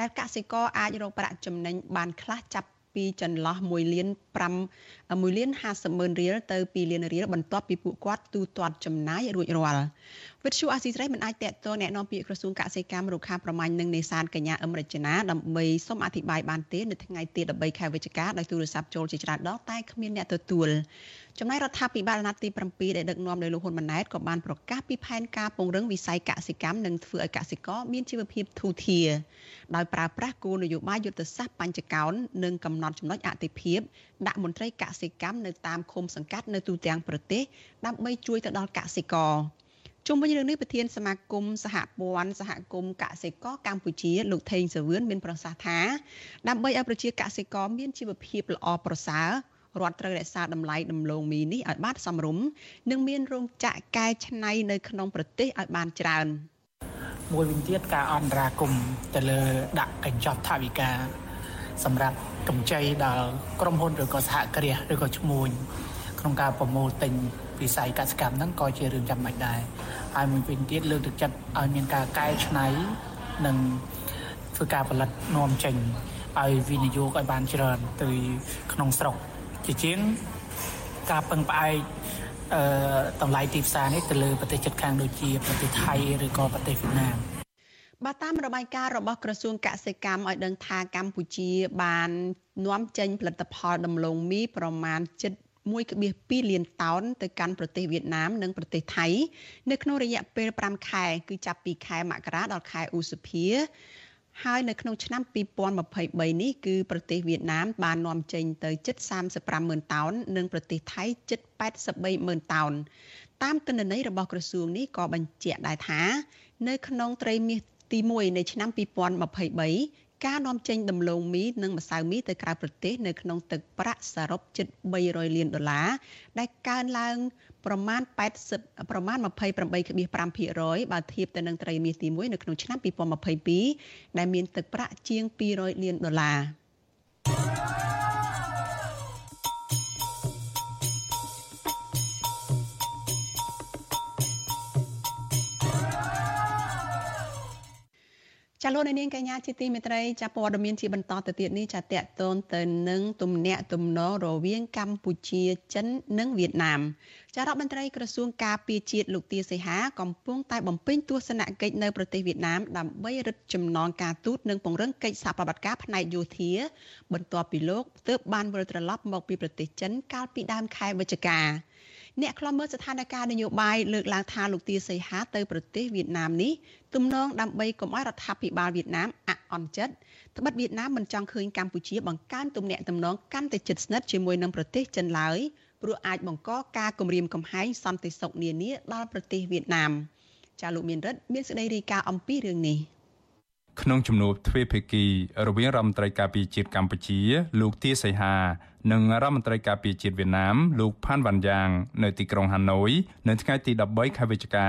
ដែលកសិករអាចរកប្រាក់ចំណេញបានខ្លះចាប់ ពីចន្លោះ1លាន5 1លាន50ម៉ឺនរៀលទៅ2លានរៀលបន្ទាប់ពីពួកគាត់ទូទាត់ចំណាយរួចរាល់វិទ្យុអាស៊ីសេរីមិនអាចតកតងแนะនាំពាក្យក្រសួងកសិកម្មរុក្ខាប្រមាញ់និងនេសាទកញ្ញាអឹមរចនាដើម្បីសូមអធិប្បាយបានទេនៅថ្ងៃទី13ខែវិច្ឆិកាដោយទូរស័ព្ទចូលជាច្រើនដងតែគ្មានអ្នកទទួល ចំណែករដ្ឋាភិបាលអាណត្តិទី7ដែលដឹកនាំដោយលោកហ៊ុនម៉ាណែតក៏បានប្រកាសពីផែនការពង្រឹងវិស័យកសិកម្មនិងធ្វើឲ្យកសិករមានជីវភាពធូរធារដោយប្រើប្រាស់គោលនយោបាយយុទ្ធសាស្ត្របញ្ចកោណនិងកំណត់ចំណុចអតិភិបដាក់មន្ត្រីកសិកម្មនៅតាមឃុំសង្កាត់នៅទូទាំងប្រទេសដើម្បីជួយទៅដល់កសិករជុំវិញរឿងនេះប្រធានសមាគមសហព័ន្ធសហគមន៍កសិករកម្ពុជាលោកថេងសាវឿនមានប្រសាសន៍ថាដើម្បីឲ្យប្រជាកសិករមានជីវភាពល្អប្រសើរ រដ្ឋត្រូវរក្សាតម្លៃដំឡូងមីនេះឲ្យបានសមរម្យនិងមានរោងចក្រកែច្នៃនៅក្នុងប្រទេសឲ្យបានច្រើនមួយវិញទៀតការអន្តរាគមទៅលើដាក់កញ្ចប់ថវិកាសម្រាប់កម្ចីដល់ក្រុមហ៊ុនឬក៏សហគ្រាសឬក៏ឈ្មួញក្នុងការប្រមូលទិញវិស័យកសិកម្មហ្នឹងក៏ជារឿងចាំបាច់ដែរហើយមួយវិញទៀតលើកទឹកចិត្តឲ្យមានការកែច្នៃនិងធ្វើការផលិតនាំចេញឲ្យវិនិយោគឲ្យបានច្រើនទៅក្នុងស្រុក ជាជាងការពឹងផ្អែកអឺតម្លៃទីផ្សារនេះទៅលើប្រទេសជិតខាងដូចជាប្រទេសថៃឬក៏ប្រទេសវៀតណាមបាទតាមរបាយការណ៍របស់ក្រសួងកសិកម្មឲ្យដឹងថាកម្ពុជាបាននាំចេញផលិតផលដំឡូងមីប្រមាណជិត1.2លានតោនទៅកាន់ប្រទេសវៀតណាមនិងប្រទេសថៃ នៅក្នុងរយៈពេល5ខែ គឺចាប់ពីខែមករាដល់ខែឧសភា ហើយនៅក្នុងឆ្នាំ2023នេះគឺប្រទេសវៀតណាមបាននាំចេញទៅជិត35ម៉ឺនតោននិងប្រទេសថៃជិត83ម៉ឺនតោនតាមទិន្នន័យរបស់ក្រសួងនេះក៏បញ្ជាក់ដែរថា នៅក្នុងត្រីមាសទី1នៃឆ្នាំ2023ការនាំចេញដំឡូងមីនិងម្សៅមីទៅក្រៅប្រទេសនៅក្នុងទឹកប្រាក់សរុបជិត300លានដុល្លារដែលកើនឡើង ប្រមាណ80ប្រមាណ28.5%បើធៀបទៅនឹងត្រីមាសទី1នៅក្នុងឆ្នាំ2022ដែលមានទឹកប្រាក់ជាង200លានដុល្លារ ចាលោកនាងកញ្ញាជាទីមេត្រីចាព័ត៌មានជាបន្តទៅទៀតនេះចាតកតូនទៅនឹងទំនាក់ទំនងរវាងកម្ពុជាចិននិងវៀតណាមចារដ្ឋមន្ត្រីក្រសួងការពារជាតិលោកទាសីហាកំពុងតែបំពេញទស្សនកិច្ចនៅប្រទេសវៀតណាមដើម្បីរឹតចំណងការទូតនិងពង្រឹងកិច្ចសហប្រតិបត្តិការផ្នែកយោធា បន្ទាប់ពីលោកទើបបានវិលត្រឡប់មកពីប្រទេសចិនកាលពីដើមខែវិច្ឆិកា អ្នកខ្លំមើលស្ថានភាពនយោបាយលើកឡើងថាលោកទាសីហាទៅប្រទេសវៀតណាមនេះទំនងដើម្បីកុំឲ្យរដ្ឋាភិបាលវៀតណាមអអន់ចិត្តត្បិតវៀតណាមមិនចង់ឃើញកម្ពុជាបង្កើនទំនាក់ទំនងកាន់តែជិតស្និទ្ធជាមួយនឹងប្រទេសចិនឡើយព្រោះអាចបង្កការគំរាមកំហែងសន្តិសុខនានាដល់ប្រទេសវៀតណាមចាលោកមានរិទ្ធមានសេចក្តីរាយការណ៍អំពីរឿងនេះក្នុងជំនួបទ្វេភាគីរវាងរដ្ឋមន្ត្រីការពារជាតិកម្ពុជា លោកទាសីហា និងរដ្ឋមន្ត្រីការពារជាតិវៀតណាមលោកផាន់វ៉ាន់យ៉ាងនៅទីក្រុងហាណូយនៅថ្ងៃទី13ខែវិច្ឆិកា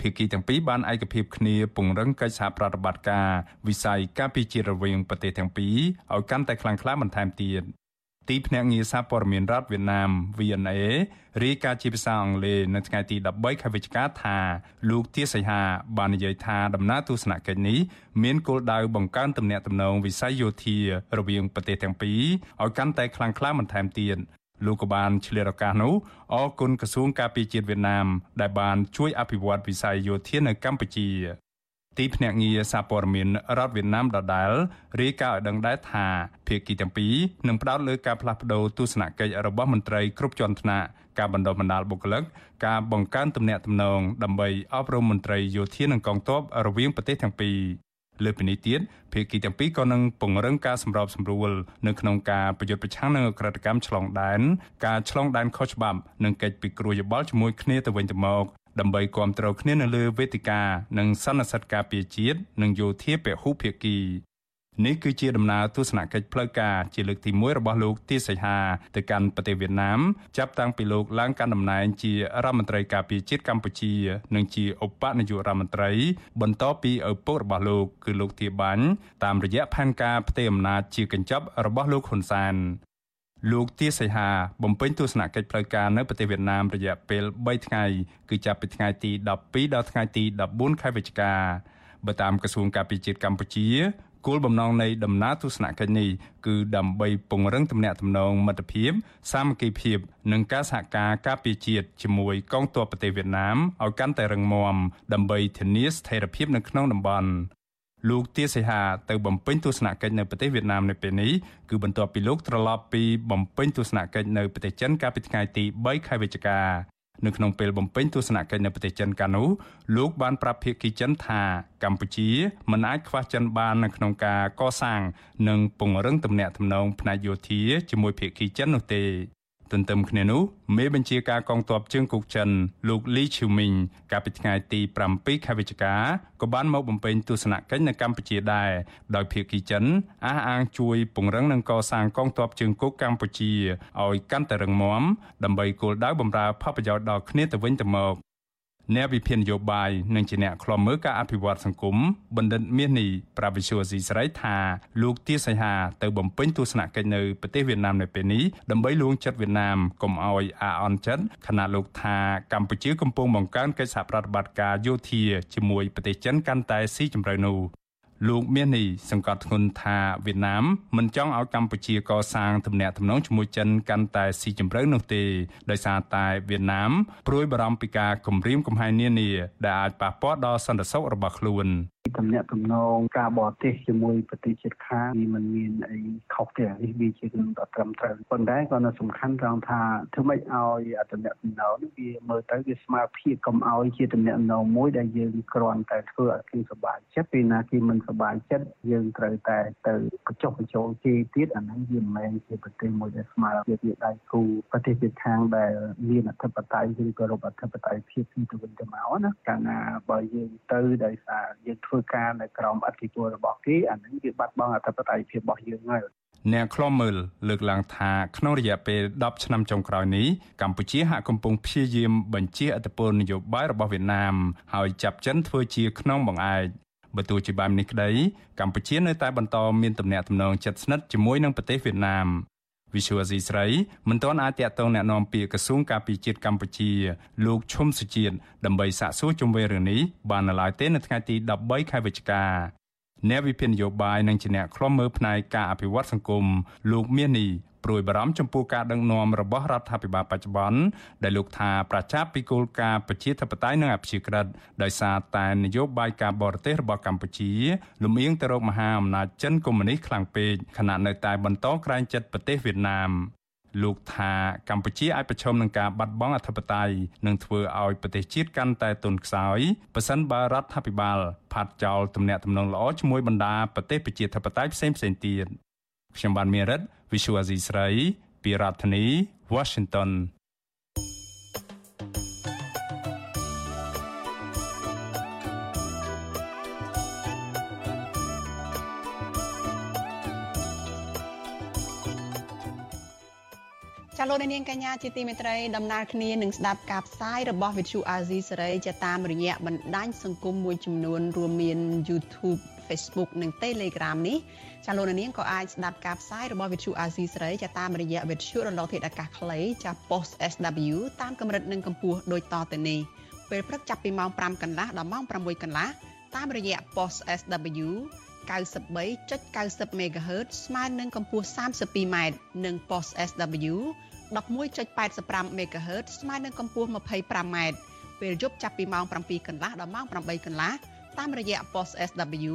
ភាគីទាំងពីរបានឯកភាពគ្នាពង្រឹងកិច្ចសហប្រតិបត្តិការវិស័យការពារជាតិរវាងប្រទេសទាំងពីរឲ្យកាន់តែខ្លាំងក្លាបន្ថែមទៀត ទីភ្នាក់ងារសារព័ត៌មានរដ្ឋវៀតណាម VNA រាយការណ៍ជាភាសាអង់គ្លេសនៅថ្ងៃទី13ខែវិច្ឆិកាថាលោកទាសីហាបាននិយាយថាដំណើរទស្សនកិច្ចនេះមានគោលដៅបង្កើនទំនាក់ទំនងវិស័យយោធារវាងប្រទេសទាំងពីរឲ្យកាន់តែខ្លាំងក្លាបន្ថែមទៀតលោកក៏បានឆ្លៀតឱកាសនោះអរគុណក្រសួងការពារជាតិវៀតណាមដែលបានជួយអភិវឌ្ឍវិស័យយោធានៅកម្ពុជា ទីភ្នាក់ងារសារព័ត៌មានរដ្ឋវៀតណាមដដែលរាយការណ៍ឲ្យដឹងដែរថាភាគីទាំងពីរនឹងផ្ដោតលើការផ្លាស់ប្តូរទស្សនកិច្ចរបស់មន្ត្រីគ្រប់ជាន់ថ្នាក់ការបណ្ដុះបណ្ដាលបុគ្គលិកការបង្កើនទំនាក់ទំនងដើម្បីអប់រំមន្ត្រីយោធានិងកងទ័ពរវាងប្រទេសទាំងពីរលើពីនេះទៀតភាគីទាំងពីរក៏នឹងពង្រឹងការសម្របសម្រួលនៅក្នុងការប្រយុទ្ធប្រឆាំងនឹងអក្រិតកម្មឆ្លងដែនការឆ្លងដែនខុសច្បាប់និងកិច្ចពិគ្រោះយោបល់ជាមួយគ្នាទៅវិញទៅមក ដើម្បីគ្រប់គ្រងគ្នានៅលើវេទិកានិងសន្និសីទការពារជាតិនិងយោធាពហុភាគីនេះគឺជាដំណើរទស្សនកិច្ចផ្លូវការជាលើកទី1របស់លោកទាសីហាទៅកាន់ប្រទេសវៀតណាមចាប់តាំងពីលោកឡើងកាន់តំណែងជារដ្ឋមន្ត្រីការពារជាតិកម្ពុជា និងជាឧបនាយករដ្ឋមន្ត្រី បន្តពីឪពុករបស់លោកគឺលោកទាបាញ់តាមរយៈផែនការផ្ទេរអំណាចជាកញ្ចប់របស់លោកហ៊ុនសែន លោកទាសីហាបំពេញទស្សនកិច្ចផ្លូវការនៅប្រទេសវៀតណាមរយៈពេល3ថ្ងៃគឺចាប់ពីថ្ងៃទី12ដល់ថ្ងៃទី14ខែវិច្ឆិកាបើតាមក្រសួងការពារជាតិកម្ពុជាគោលបំណងនៃដំណើរទស្សនកិច្ចនេះគឺដើម្បីពង្រឹងទំនាក់ទំនងមិត្តភាពសាមគ្គីភាព និងការសហការការពារជាតិជាមួយកងទ័ពប្រទេសវៀតណាមឲ្យកាន់តែរឹងមាំដើម្បីធានាស្ថិរភាពនៅក្នុងតំបន់ លោកទាសីហាទៅបំពេញទស្សនកិច្ចនៅប្រទេសវៀតណាមនៅពេលនេះគឺបន្ទាប់ពីលោកត្រឡប់ពីបំពេញទស្សនកិច្ចនៅប្រទេសចិនកាលពីថ្ងៃទី3ខែវិច្ឆិកានៅក្នុងពេលបំពេញទស្សនកិច្ចនៅប្រទេសចិនកាលនោះលោកបានប្រាប់ភាគីចិនថាកម្ពុជាមិនអាចខ្វះចិនបាននៅក្នុងការកសាង និងពង្រឹងទំនាក់ទំនងផ្នែកយោធាជាមួយភាគីចិននោះទេ ទន្ទឹមគ្នានោះមេបញ្ជាការកងទ័ពជើងគោកចិនលោកលីឈូមីងកាលពីថ្ងៃទី7ខែវិច្ឆិកាក៏បានមកបំពេញទស្សនកិច្ចនៅកម្ពុជាដែរដោយភាគីចិនអះអាងជួយពង្រឹងនិងកសាងកងទ័ពជើងគោកកម្ពុជាឲ្យកាន់តែរឹងមាំដើម្បីគោលដៅបម្រើផលប្រយោជន៍ដល់គ្នាទៅវិញទៅមក អ្នកវិភាគនយោបាយនិងជាអ្នកខ្លំមើលការអភិវឌ្ឍសង្គមបណ្ឌិតមាសនេះប្រាវិសុវស៊ីស្រីថាលោកទាសីហាទៅបំពេញទស្សនកិច្ចនៅប្រទេសវៀតណាមនៅពេលនេះដើម្បីលួងចិត្តវៀតណាមកុំឲ្យអាអន់ចិត្តខណៈលោកថាកម្ពុជាកំពុងបង្កើនកិច្ចសហប្រតិបត្តិការយោធាជាមួយប្រទេសចិនកាន់តែស៊ីជម្រៅនោះ លោកមាននេះសង្កត់ធ្ងន់ថាវៀតណាមមិនចង់ឲ្យកម្ពុជាកសាងទំនាក់ទំនងជាមួយចិនកាន់តែស៊ីជម្រៅនោះទេដោយសារតែវៀតណាមព្រួយបារម្ភពីការគំរាមកំហែងនានាដែលអាចប៉ះពាល់ដល់សន្តិសុខរបស់ខ្លួនទំនាក់ទំនងការបរទេសជាមួយប្រទេសជិតខាងវាមិនមានអីខុសទេនេះវាជារឿងដ៏ត្រឹមត្រូវប៉ុន្តែក៏នៅសំខាន់ត្រង់ថាធ្វើម៉េចឲ្យទំនាក់ទំនងនេះវាមើលទៅវាស្មើភាពកុំឲ្យជាទំនាក់ទំនងមួយដែលយើងគ្រាន់តែធ្វើឲ្យគេសប្បាយចិត្តពេលណាគេមិនសប្បាយចិត្តយើងត្រូវតែទៅបញ្ចុះបញ្ចូលគេទៀតអាហ្នឹងវាមិនមែនជាប្រទេសមួយដែលស្មើភាពវាដៃគូប្រទេសជិតខាងដែលមានអធិបតេយ្យឬក៏របបអធិបតេយ្យភាពទៅវិញទៅមកណាកាលណាបើយើងទៅដោយសារយើងធ្វើការនៅក្រោមអធិបុលរបស់គេអានឹងវាបាត់បង់អធិបតេយ្យភាពរបស់យើងហើយអ្នកខ្លំមើលលើកឡើងថាក្នុងរយៈពេល10ឆ្នាំចុងក្រោយនេះកម្ពុជាហាក់កំពុងព្យាយាមបញ្ជាអធិបុលនយោបាយរបស់វៀតណាមហើយចាប់ចិនធ្វើជាខ្នងបង្អែកបើទោះជាបែបនេះក្តីកម្ពុជានៅតែបន្តមានទំនាក់ទំនងជិតស្និទ្ធជាមួយនឹងប្រទេសវៀតណាម វិសុវស៊ីស្រីមិនទាន់អាចតាក់ទងแนะនាំពាក្យក្រសួងការពារជាតិកម្ពុជា លោកឈុំសុជាតិដើម្បីសាកសួរជុំវិញរឿងនេះបាននៅឡើយទេនៅថ្ងៃទី13ខែវិច្ឆិកាអ្នកវិភាគនយោបាយនិងជាអ្នកខ្លំមើលផ្នែកការអភិវឌ្ឍសង្គមលោកមាសនេះ ព្រួយបារម្ភចំពោះការដឹកនាំរបស់រដ្ឋាភិបាលបច្ចុប្បន្នដែលលោកថាប្រជាពីគោលការណ៍ប្រជាធិបតេយ្យនិងអព្យាក្រឹតដោយសារតែនយោបាយការបរទេសរបស់កម្ពុជាលំអៀងទៅរកមហាអំណាចចិនកុម្មុយនីសខ្លាំងពេកខណៈនៅតែបន្តក្រែងចិត្តប្រទេសវៀតណាមលោកថាកម្ពុជាអាចប្រឈមនឹងការបាត់បង់អធិបតេយ្យនិងធ្វើឲ្យប្រទេសជាតិកាន់តែទន់ខ្សោយប៉ះសិនបើរដ្ឋាភិបាលផាត់ចោលទំនាក់ទំនងល្អជាមួយបណ្ដាប្រទេសប្រជាធិបតេយ្យផ្សេងៗទៀត ខ្ញុំបានមេរិត Visual Asia ស្រីពីរដ្ឋធានី Washington ាលោកនាងកញ្ញាជាទីមេត្រីដំណើរគ្នានឹងស្ដាប់ការផ្សាយរបស់ Vithu Azizi សេរីជាតាមរយៈបណ្ដាញសង្គមមួយចំនួនរួមមាន YouTube Facebook និង Telegram នេះ ចាលោកនាងក៏អាចស្ដាប់ការផ្សាយរបស់ Vithu Azizi សេរីជាតាមរយៈ Vithu រលកធាតុអាកាសខ្លីចា Post SW តាមកម្រិតនិងកម្ពស់ដូចតទៅនេះពេលព្រឹកចាប់ពីម៉ោង5កន្លះដល់ម៉ោង6កន្លះតាមរយៈ Post SW 93.90 MHz ស្មើនឹងកម្ពស់ 32m និង Post SW 11.85 MHz ស្មើនឹងកម្ពស់ 25m ពេលយប់ចាប់ពីម៉ោង7កន្លះដល់ម៉ោង8កន្លះតាមរយៈ Post SW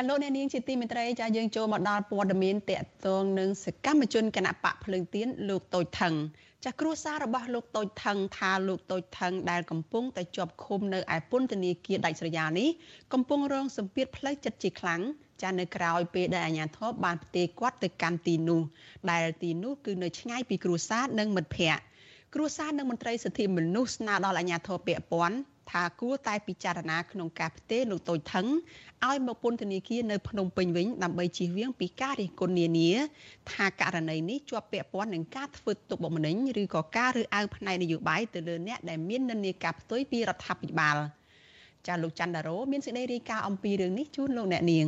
ចាលោកអ្នកនាងជាទីមេត្រីចាយើងចូលមកដល់ព័ត៌មានតកតងនឹងសកម្មជនគណៈបកភ្លើងទៀនលោកតូចថងចាគ្រួសាររបស់លោកតូចថងថាលោកតូចថងដែលកំពុងតែជាប់ឃុំនៅឯពន្ធនាគារដាច់ស្រយាលនេះកំពុងរងសម្ពាធផ្លូវចិត្តជាខ្លាំងចានៅក្រៅពេលដែលអាជ្ញាធរបានផ្ទេរគាត់ទៅកាន់ទីនោះដែលទីនោះគឺនៅឆ្ងាយពីគ្រួសារនិងមិត្តភ័ក្តិគ្រួសារនិងមន្ត្រីសិទ្ធិមនុស្សស្នើដល់អាជ្ញាធរពាក់ព័ន្ធ ថាគួរតែពិចារណាក្នុងការផ្ទេរលោកតូចថងឲ្យមកពន្ធនាគារនៅភ្នំពេញវិញដើម្បីជៀសវាងពីការរិះគន់នានា ថាករណីនេះជាប់ពាក់ព័ន្ធនឹងការធ្វើទុកបុកម្នេញឬក៏ការរើសអើងផ្នែកនយោបាយទៅលើអ្នកដែលមាននិន្នាការផ្ទុយពីរដ្ឋាភិបាលចាលោកច័ន្ទដារ៉ូមានសេចក្តីរាយការណ៍អំពីរឿងនេះជូនលោកអ្នកនាង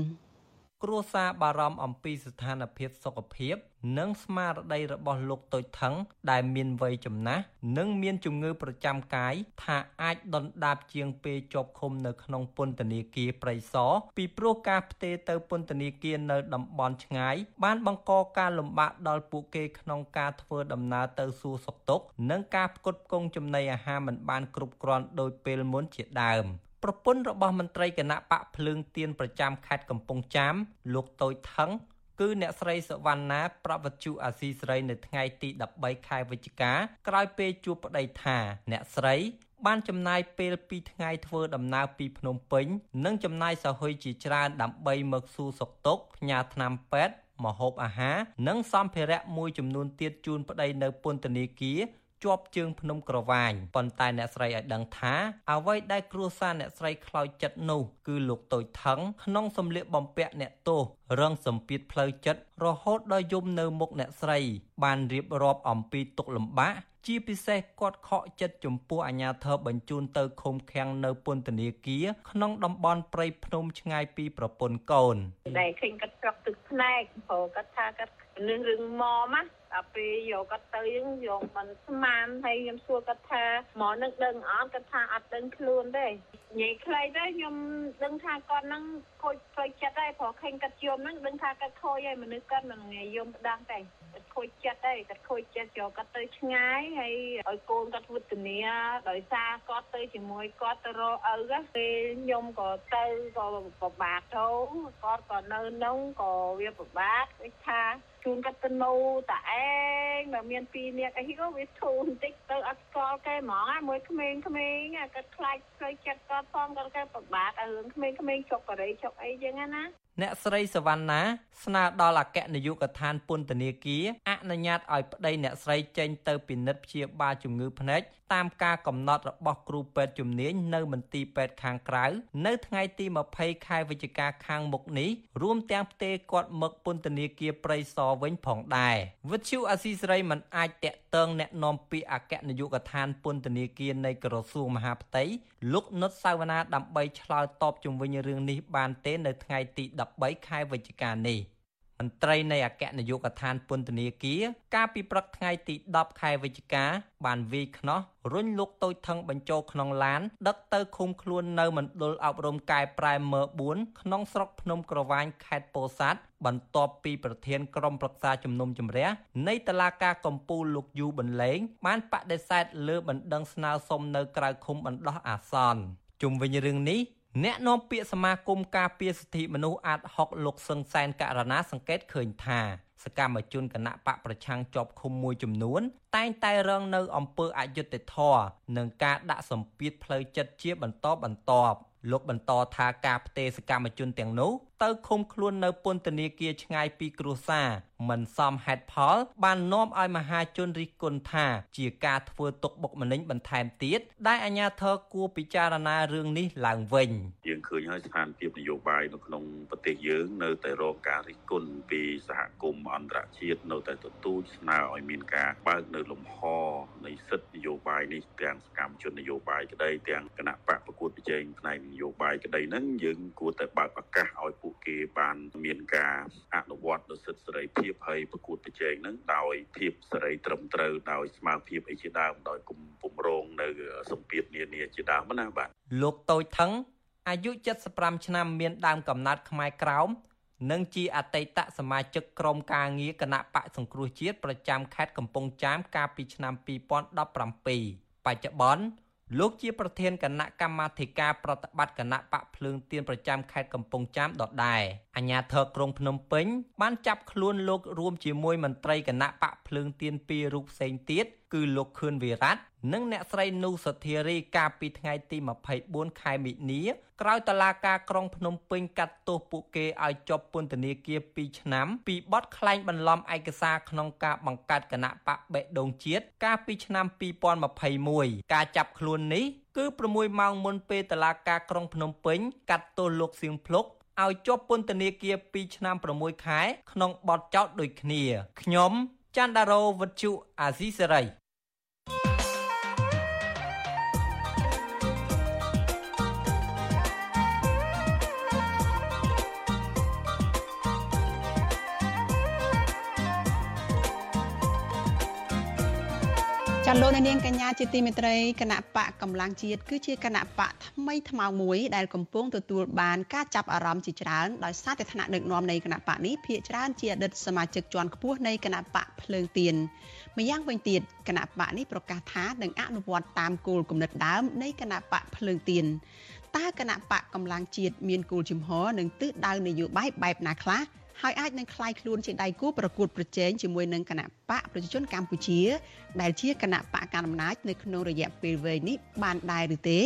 គ្រួសារបារម្ភអំពីស្ថានភាពសុខភាព និងស្មារតីរបស់លោកតូចថងដែលមានវ័យចំណាស់និងមានជំងឺប្រចាំកាយថាអាចដុនដាបជាងពេលជាប់ឃុំនៅក្នុងពន្ធនាគារព្រៃសរពីព្រោះការផ្ទេរទៅពន្ធនាគារនៅតំបន់ឆ្ងាយបានបង្កការលំបាកដល់ពួកគេក្នុងការធ្វើដំណើរទៅសួរសុខទុក្ខនិងការផ្គត់ផ្គង់ចំណីអាហារមិនបានគ្រប់គ្រាន់ដោយពេលមុនជាដើមប្រពន្ធរបស់មន្ត្រីគណៈបកភ្លើងទៀនប្រចាំខេត្តកំពង់ចាមលោកតូចថង គឺអ្នកស្រីសវណ្ណាប្រវត្តិជអាស៊ីសេរីនៅថ្ងៃទី13ខែវិច្ឆិកាក្រោយពេលជួបប្តីថា អ្នកស្រីបានចំណាយពេល2ថ្ងៃធ្វើដំណើរពីភ្នំពេញ និងចំណាយសហុយជាច្រើនដើម្បីមកសួរសុខទុក្ខផ្ញើថ្នាំពេទ្យម្ហូបអាហារនិងសម្ភារៈមួយចំនួនទៀតជូនប្តីនៅពន្ធនាគារ ជាប់ជើងភ្នំក្រវាញប៉ុន្តែអ្នកស្រីឲ្យដឹងថាអ្វីដែលគ្រួសារអ្នកស្រីខ្លោចចិត្តនោះគឺលោកតូចថងក្នុងសម្លៀកបំពាក់អ្នកទោសរងសម្ពាធផ្លូវចិត្តរហូតដល់យំនៅមុខអ្នកស្រី បានរៀបរាប់អំពីទុកលំបាកជាពិសេសគាត់ខកចិត្តចំពោះអាញាធរបញ្ជូនទៅឃុំឃាំងនៅពន្ធនាគារក្នុងតំបន់ព្រៃភ្នំឆ្ងាយពីប្រពន្ធកូនដែលឃើញគាត់ស្រក់ទឹកភ្នែកព្រោះគាត់ថាគាត់នឹងរឿងមកណា ដល់ពេលយកគាត់ទៅយើងយកមិនស្មានហើយខ្ញុំសួរគាត់ថាហ្មងនឹងដឹងអត់គាត់ថាអត់ដឹងខ្លួនទេនិយាយខ្លីទៅខ្ញុំដឹងថាគាត់នឹងខូចផ្លូវចិត្តហើយព្រោះឃើញគាត់យំហ្នឹងដឹងថាគាត់ខូចហើយមនុស្សគាត់មិនងាយយំផ្ដាំងទេគាត់ខូចចិត្តហើយគាត់ខូចចិត្តយកគាត់ទៅឆ្ងាយហើយឲ្យកូនគាត់វឌ្ឍនាដោយសារគាត់ទៅជាមួយគាត់ទៅរកឪពេលខ្ញុំក៏ទៅក៏ពិបាកទៅគាត់ក៏នៅនោះក៏វាពិបាកដូចថា ជូនគាត់ទៅនៅតែឯងបើមានពីរនាក់អីក៏វាធូរបន្តិចទៅអត់ស្គាល់គេហ្មងមួយក្មេងក្មេងគាត់ខ្លាចផ្លូវចិត្តគាត់ផងគាត់គេពិបាករឿងក្មេងក្មេងចុកកូរ៉េចុកអីចឹងណាអ្នកស្រីសវណ្ណាស្នើដល់អគ្គនាយកដ្ឋានពន្ធនាគារអនុញ្ញាតឲ្យប្តីអ្នកស្រីចេញទៅពិនិត្យព្យាបាលជំងឺភ្នែកតាមការកំណត់របស់គ្រូពេទ្យជំនាញនៅមន្ទីរពេទ្យខាងក្រៅនៅថ្ងៃទី20ខែវិច្ឆិកាខាងមុខនេះរួមទាំងផ្ទេរគាត់មកពន្ធនាគារព្រៃសរវិញផងដែរវិទ្យុអាស៊ីសេរីមិនអាចតាក់ទងแนะនាំពាក្យអគ្គនាយកដ្ឋានពន្ធនាគារនៃក្រសួងមហាផ្ទៃ លោកនុតសាវណ្ណាដើម្បីឆ្លើយតបជំវិញរឿងនេះបានទេនៅថ្ងៃទី13ខែវិច្ឆិកានេះម ន្ត្រីនៃអគ្គនាយកដ្ឋានពន្ធនាគារកាលពីព្រឹកថ្ងៃទី10ខែវិច្ឆិកាបានវាយខ្នោះរុញលោកតូចថងបញ្ចូលក្នុងឡាន ដឹកទៅឃុំខ្លួននៅមណ្ឌលអប់រំកែប្រែមើ4ក្នុងស្រុកភ្នំក្រវាញខេត្តពោធិ៍សាត់បន្ទាប់ពីប្រធានក្រុមប្រឹក្សាជំនុំជម្រះនៃតុលាការកំពូលលោកយូបន្លែងបានបដិសេធលើបណ្ដឹងស្នើសុំនៅក្រៅឃុំបណ្ដោះអាសន្នជុំវិញរឿងនេះ អ្នកនាំពាក្យសមាគមការពារសិទ្ធិមនុស្សអាត6លោកសឹងសែនករណាសង្កេតឃើញថាសកម្មជនគណៈបកប្រឆាំងជាប់ឃុំមួយចំនួន តែងតែរងនៅអំពើអយុត្តិធម៌និងការដាក់សម្ពាធផ្លូវចិត្តជាបន្តបន្ទាប់លោកបន្តថាការផ្ទេរសកម្មជនទាំងនោះ ទៅឃុំខ្លួននៅពន្ធនាគារឆ្ងាយពីគ្រួសារមិនសមហេតុផល បាននាំឲ្យមហាជនរិះគន់ថា ជាការធ្វើទុកបុកម្នេញបន្ថែមទៀតដែលអាជ្ញាធរគួរពិចារណារឿងនេះឡើងវិញយើងឃើញហើយស្ថានភាពនយោបាយនៅក្នុងប្រទេសយើងនៅតែរងការរិះគន់ពីសហគមន៍អន្តរជាតិនៅតែទទូចស្នើឲ្យមានការបើកនៅលំហនៃសិទ្ធិនយោបាយនេះទាំងសកម្មជននយោបាយក្តីទាំងគណៈបកប្រកួតប្រជែងផ្នែកនយោបាយក្តីហ្នឹងយើងគួរតែបើកឱកាសឲ្យពួកគេបានមានការអនុវត្តនូវសិទ្ធិសេរីភាពហើយប្រកួតប្រជែងហ្នឹងដោយភាពសេរីត្រឹមត្រូវដោយស្មារតីអីជាដើមដោយគុំពំរងនៅសម្ពាធនានាជាដើមណាបាទលោកតូចថងអាយុ75ឆ្នាំមានដើមកំណត់ខ្មែរក្រោមនិងជាអតីតសមាជិកក្រុមការងារគណៈបកសង្គ្រោះជាតិប្រចាំខេត្តកំពង់ចាមកាលពីឆ្នាំ2017បច្ចុប្បន្ន លោកជាប្រធានគណៈកម្មាធិការប្រតិបត្តិគណៈបកភ្លើងទៀនប្រចាំខេត្តកំពង់ចាមដដែលអាជ្ញាធរក្រុងភ្នំពេញបានចាប់ខ្លួនលោករួមជាមួយមន្ត្រីគណៈបកភ្លើងទៀនពីររូបផ្សេងទៀត គឺលោកខឿនវិរៈនិងអ្នកស្រីនូសធារីកាលពីថ្ងៃទី24ខែមិនិនាក្រោយតឡាការក្រុងភ្នំពេញកាត់ទោសពួកគេឲ្យជាប់ពន្ធនាគារ2ឆ្នាំពីបទក្លែងបន្លំឯកសារក្នុងការបង្កើតគណៈបកបេដងជាតិកាលពីឆ្នាំ2021ការចាប់ខ្លួននេះគឺ6ម៉ោងមុនពេលតឡាការក្រុងភ្នំពេញកាត់ទោសលោកសៀងភ្លុកឲ្យជាប់ពន្ធនាគារ2ឆ្នាំ6ខែក្នុងបទចោទដូចគ្នាខ្ញុំច័ន្ទដារោវុទ្ធុអាស៊ីសេរី លោកនាងកញ្ញាជាទីមេត្រីគណៈបកកម្លាំងជាតិគឺជាគណៈបកថ្មីថ្មោងមួយដែលកំពុងទទួលបានការចាប់អារម្មណ៍ជាច្រើនដោយសារតែឋានៈដឹកនាំនៃគណៈបកនេះភាកច្រើនជាអតីតសមាជិកជាន់ខ្ពស់នៃគណៈបកភ្លើងទៀនម្យ៉ាងវិញទៀតគណៈបកនេះប្រកាសថានឹងអនុវត្តតាមគោលគំនិតដើមនៃគណៈបកភ្លើងទៀនតើគណៈបកកម្លាំងជាតិមានគោលជំហរនិងទិសដៅនយោបាយបែបណាខ្លះ ហើយអាចនឹងคล้ายខ្លួនជាដៃគូប្រកួតប្រជែងជាមួយនឹងគណៈបកប្រជាជនកម្ពុជា ដែលជាគណៈបកកណ្ដាលអំណាចនៅក្នុងរយៈពេលវែងនេះបានដែរឬទេ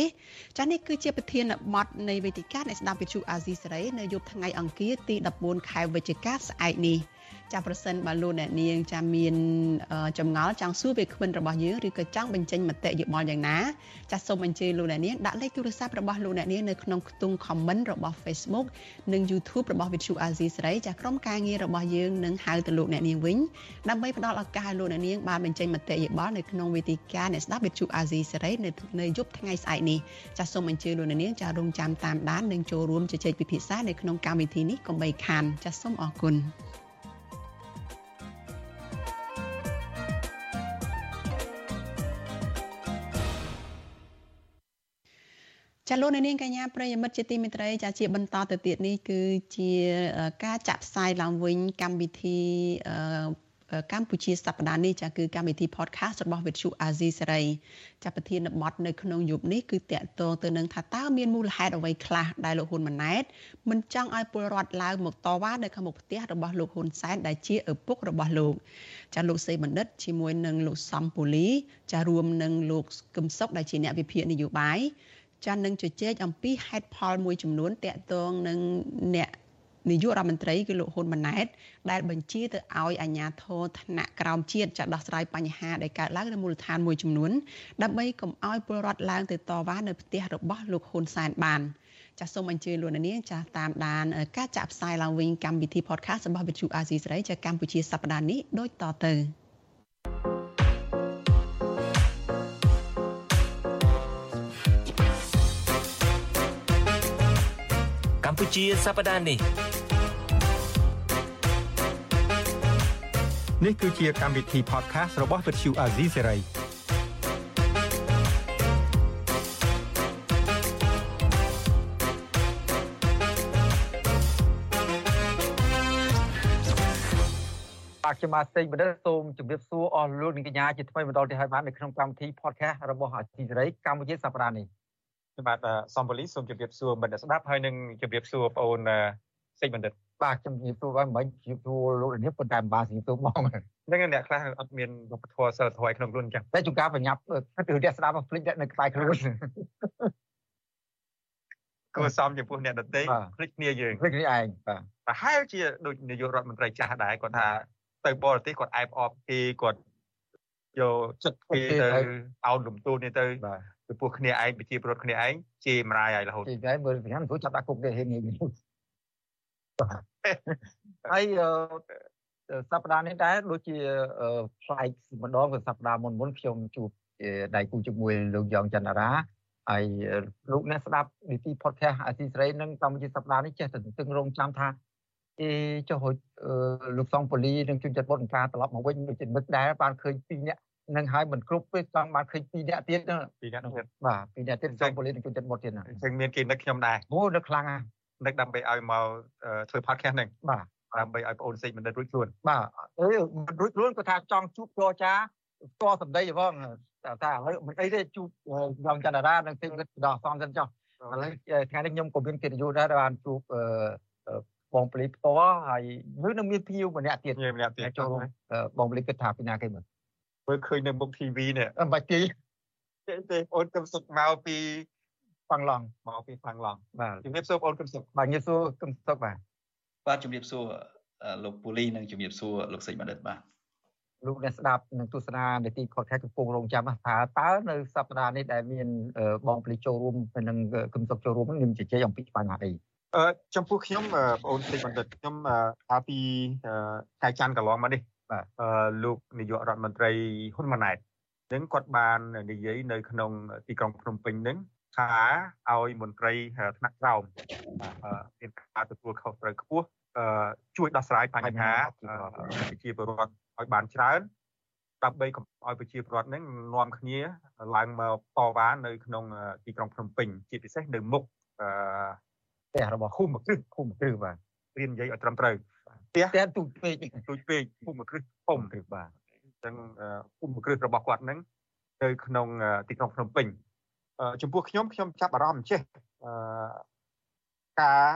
ចា៎នេះគឺជាប្រធានបទនៃវេទិកានៃស្ដាប់វិទ្យុអាស៊ីសេរីនៅយប់ថ្ងៃអង្គារទី14ខែវិច្ឆិកាស្អែកនេះ។ ចាប្រសិនបើលោកអ្នកនាងចាមានចម្ងល់ចង់សួរវាគ្មិនរបស់យើងឬក៏ចង់បញ្ចេញមតិយោបល់យ៉ាងណាចាសូមអញ្ជើញលោកអ្នកនាងដាក់លេខទូរស័ព្ទរបស់លោកអ្នកនាងនៅក្នុងខ្ទង់ comment របស់ Facebook និង YouTube របស់ Vithu Azizi សេរីចាក្រុមការងាររបស់យើងនឹងហៅទៅលោកអ្នកនាងវិញដើម្បីផ្ដល់ឱកាសឲ្យលោកអ្នកនាងបានបញ្ចេញមតិយោបល់នៅក្នុងវេទិកាអ្នកស្ដាប់ Vithu Azizi សេរីនៅនៅយប់ថ្ងៃស្អែកនេះចាសូមអញ្ជើញលោកអ្នកនាងចារងចាំតាមដាននិងចូលរួមជជែកពិភាក្សានៅក្នុងកម្មវិធីនេះកុំបីខានចាសូមអរគុណ ចាលោកនាងកញ្ញាប្រិយមិត្តជាទីមេត្រីចាជាបន្តទៅទៀតនេះគឺជាការចាក់ផ្សាយឡើងវិញកម្មវិធីកម្ពុជាសប្តាហ៍នេះចាគឺកម្មវិធី podcast របស់ Vithu Azizi សេរីចាប្រធានបទនៅក្នុងយប់នេះគឺតកតងទៅនឹងថាតើមានមូលហេតុអ្វីខ្លះដែលលោកហ៊ុនម៉ាណែតមិនចង់ឲ្យពលរដ្ឋឡើងមកតវ៉ានៅខាងមុខផ្ទះរបស់លោកហ៊ុនសែនដែលជាឪពុករបស់លោកចាលោកសេបណ្ឌិតជាមួយនឹងលោកសំពូលីចារួមនឹងលោកកឹមសុខដែលជាអ្នកវិភាគនយោបាយ ចានឹងជជែកអំពីហេតុផលមួយចំនួនតាក់ទងនឹងអ្នកនាយករដ្ឋមន្ត្រីគឺលោកហ៊ុនម៉ាណែតដែលបញ្ជាទៅឲ្យអាជ្ញាធរថ្នាក់ក្រោមជាតិចាត់ដោះស្រាយបញ្ហាដែលកើតឡើងនៅមូលដ្ឋានមួយចំនួនដើម្បីកុំឲ្យពលរដ្ឋឡើងទៅតវ៉ានៅផ្ទះរបស់លោកហ៊ុនសែនបានចាសសូមអញ្ជើញលោកនាងចាសតាមដានការចាក់ផ្សាយឡើងវិញកម្មវិធី podcast របស់វិទ្យុអាស៊ីសេរីចាកម្ពុជាសប្តាហ៍នេះដូចតទៅ កម្ពុជាសប្តាហ៍នេះនេះគឺជាកម្មវិធី podcast របស់ Vuthu Azizi Serai បាទខ្ញុំបាទសេងបណ្ឌិតសូមជម្រាបសួរអស់លោកនាងកញ្ញាជាថ្មីបន្តទៀតហើយបាទនៅក្នុងកម្មវិធី podcast របស់អាស៊ីសេរីកម្ពុជាសប្តាហ៍នេះ បាទសំពូលីសូមជម្រាបសួរបណ្ឌិតស្ដាប់ហើយនឹងជម្រាបសួរបងអូនសេចបណ្ឌិតបាទខ្ញុំជម្រាបសួរបាទមិនជម្រាបសួរលោកនេះប៉ុន្តែមិនបានជម្រាបសួរបងហ្នឹងអ្នកខ្លះអត់មានវប្បធម៌សិលធម៌ក្នុងខ្លួនអញ្ចឹងតែជួនកាលប្រញាប់ទៅរយៈស្ដាប់ភ្លេចនៅខ្សែខ្លួនគួរសមចំពោះអ្នកដទៃភ្លេចគ្នាយើងភ្លេចគ្នាឯងបាទប្រហែលជាដូចនាយករដ្ឋមន្ត្រីចាស់ដែរគាត់ថាទៅបរទេសគាត់អែបអបគេគាត់យកចិត្តគេទៅអោនលំទូននេះទៅ ពីព្រោះគ្នាឯងប្រជាពលរដ្ឋគ្នាឯងជេរមរាយហើយរហូតជេរហើយមើលពីហ្នឹងព្រោះចាប់ដាក់គុកទេហេងងាយហើយសប្តាហ៍នេះដែរដូចជាផ្លែកម្ដងសប្តាហ៍មុនមុនខ្ញុំជួបដៃគូជាមួយលោកយ៉ងច័ន្ទរាហើយលោកអ្នកស្ដាប់នីតិ podcast អាស៊ីសេរីនឹងកម្មវិធីសប្តាហ៍នេះចេះតែទទឹងរង់ចាំថាអេចុះលោកសងប៉ូលីនិងជនចិត្តបុតការត្រឡប់មកវិញដូចជានឹកដែរបានឃើញពីរនាក់ នឹងហើយមិនគ្រប់ទេចង់បានឃើញពីរនាក់ទៀតពីរនាក់ទៀតបាទពីរនាក់ទៀតចង់ប៉ូលីសនឹងជួយចិត្តមុតទៀតណាអញ្ចឹងមានគេនឹកខ្ញុំដែរអូនឹកខ្លាំងណាស់នឹកដើម្បីឲ្យមកធ្វើ podcast ហ្នឹងបាទដើម្បីឲ្យបងអូនសេចបណ្ឌិតរួចខ្លួនបាទអឺរួចខ្លួនគាត់ថាចង់ជួបចរចាស្គាល់សម្ដីផងតែឥឡូវមិនអីទេជួបយ៉ាងចន្ទរានិងសេចបណ្ឌិតដោះសំសិនចុះឥឡូវថ្ងៃនេះខ្ញុំក៏មានកិត្តិយសដែរបានជួបបងពលីផ្ទាល់ហើយនៅនឹងមានភៀវម្នាក់ទៀតម្នាក់ទៀតចូលបងពលីគិតថាពីណាគេមើល មើលឃើញនៅមុខ TV នេះអំបាច់ទីទេអូនកឹមសុខមកពីហ្វាំងឡង់មកពីហ្វាំងឡង់បាទជំរាបសួរបងអូនកឹមសុខបាទជំរាបសួរកឹមសុខបាទបាទជំរាបសួរលោកពូលីនិងជំរាបសួរលោកសេចបណ្ឌិតបាទលោកអ្នកស្ដាប់នឹងទស្សនានីតិខុសខែកំពុងរងចាំថាតើនៅសប្តាហ៍នេះដែលមានបងពលីចូលរួមនិងគឹមសុខចូលរួមនឹងជជែកអំពីបញ្ហាអីអឺចំពោះខ្ញុំបងអូនសេចបណ្ឌិតខ្ញុំថាពីខែច័ន្ទកន្លងមកនេះ បាទអឺលោកនាយករដ្ឋមន្ត្រីហ៊ុនម៉ាណែតនឹងគាត់បាននិយាយនៅក្នុងទីក្រុងភ្នំពេញនឹងថាឲ្យមន្ត្រីថ្នាក់ក្រោមមានការទទួលខុសត្រូវខ្ពស់ជួយដោះស្រាយបញ្ហាប្រជាពលរដ្ឋឲ្យបានច្រើនដើម្បីកុំឲ្យប្រជាពលរដ្ឋហ្នឹងនាំគ្នាឡើងមកតវ៉ានៅក្នុងទីក្រុងភ្នំពេញជាពិសេសនៅមុខអឺផ្ទះរបស់ឃុំគ្រឹះឃុំគ្រឹះបាទរៀននិយាយឲ្យត្រឹមត្រូវ ផ្ទះផ្ទះទូចពេកទូចពេកឃុំគ្រឹះធំគ្រឹះបាទអញ្ចឹងឃុំគ្រឹះរបស់គាត់ហ្នឹងនៅក្នុងទីក្រុងភ្នំពេញចំពោះខ្ញុំខ្ញុំចាប់អារម្មណ៍ចេះអឺការ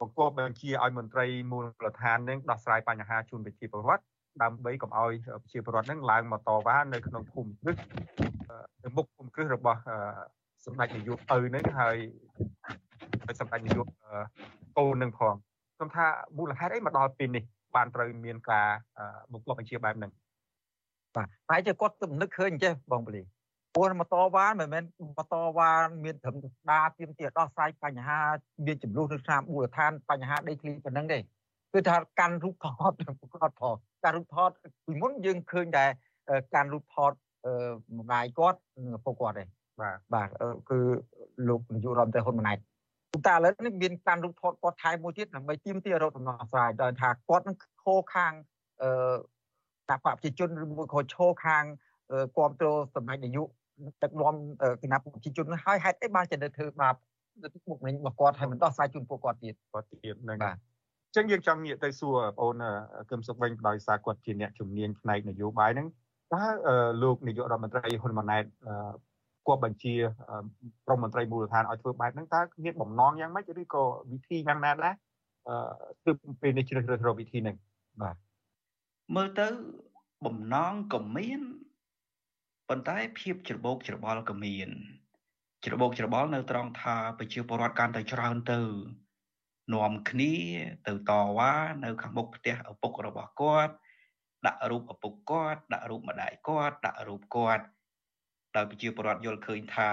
បង្គាប់បញ្ជាឲ្យមន្ត្រីមូលដ្ឋាននឹងដោះស្រាយបញ្ហាជូនប្រជាពលរដ្ឋដើម្បីកុំឲ្យប្រជាពលរដ្ឋនឹងឡើងមកតវ៉ានៅក្នុងភូមិគ្រឹះនៅមុខភូមិគ្រឹះរបស់សម្ដេចនាយកឪនឹងហើយសម្ដេចនាយកកូននឹងផង ខ្ញុំថាមូលហេតុអីមកដល់ពេលនេះបានត្រូវមានការបង្គាប់បញ្ជាបែបហ្នឹងបាទតែជាគាត់ទំនឹកឃើញអញ្ចេះបងពលីព្រោះមកតវ៉ាមិនមែនមកតវ៉ាមានត្រឹមស្ដារទៀមទាដោះស្រាយបញ្ហាមានចំនួននៅតាមមូលដ្ឋានបញ្ហាដីធ្លីប៉ុណ្ណឹងទេគឺថាកាន់រូបថតគាត់ផងការរូបថតពីមុនយើងឃើញតែការរូបថតម្ដាយគាត់និងឪពុកគាត់ទេបាទបាទគឺលោកនាយករដ្ឋមន្ត្រីហ៊ុនម៉ាណែត តែឥឡូវនេះមានការរូបថតគាត់ថែមមួយទៀតដើម្បីទាមទាររកដំណោះស្រាយដោយថាគាត់នឹងខោខាងអឺតាបប្រជាជនឬមួយក៏ឈោខាងគ្រប់គ្រងសម្ដេចនាយកដឹកនាំគណៈប្រជាជនហើយហេតុអីបានចេះទៅធ្វើបាបទៅមុខមិញរបស់គាត់ហើយមិនដោះស្រាយជូនពួកគាត់ទៀតគាត់ទៀតហ្នឹងបាទអញ្ចឹងយើងចង់ងាកទៅសួរបងអូនគឹមសុខវិញដោយសារគាត់ជាអ្នកជំនាញផ្នែកនយោបាយហ្នឹងតើលោកនាយករដ្ឋមន្ត្រីហ៊ុនម៉ាណែត គប់បញ្ជាក្រមមន្ត្រីមូលដ្ឋានឲ្យធ្វើបែបហ្នឹងតើមានបំណងយ៉ាងម៉េចឬក៏វិធីយ៉ាងណាដែរអឺទើបពេលនេះជ្រើសរើសរកវិធីហ្នឹងបាទមើលទៅបំណងក៏មានប៉ុន្តែភាពច្របូកច្របល់ក៏មានច្របូកច្របល់នៅត្រង់ថាប្រជាពលរដ្ឋកាន់តែច្រើនទៅនាំគ្នាទៅតវ៉ានៅខាងមុខផ្ទះឪពុករបស់គាត់ដាក់រូបឪពុកគាត់ដាក់រូបម្ដាយគាត់ដាក់រូបគាត់ ដោយប្រជាពលរដ្ឋយល់ឃើញថា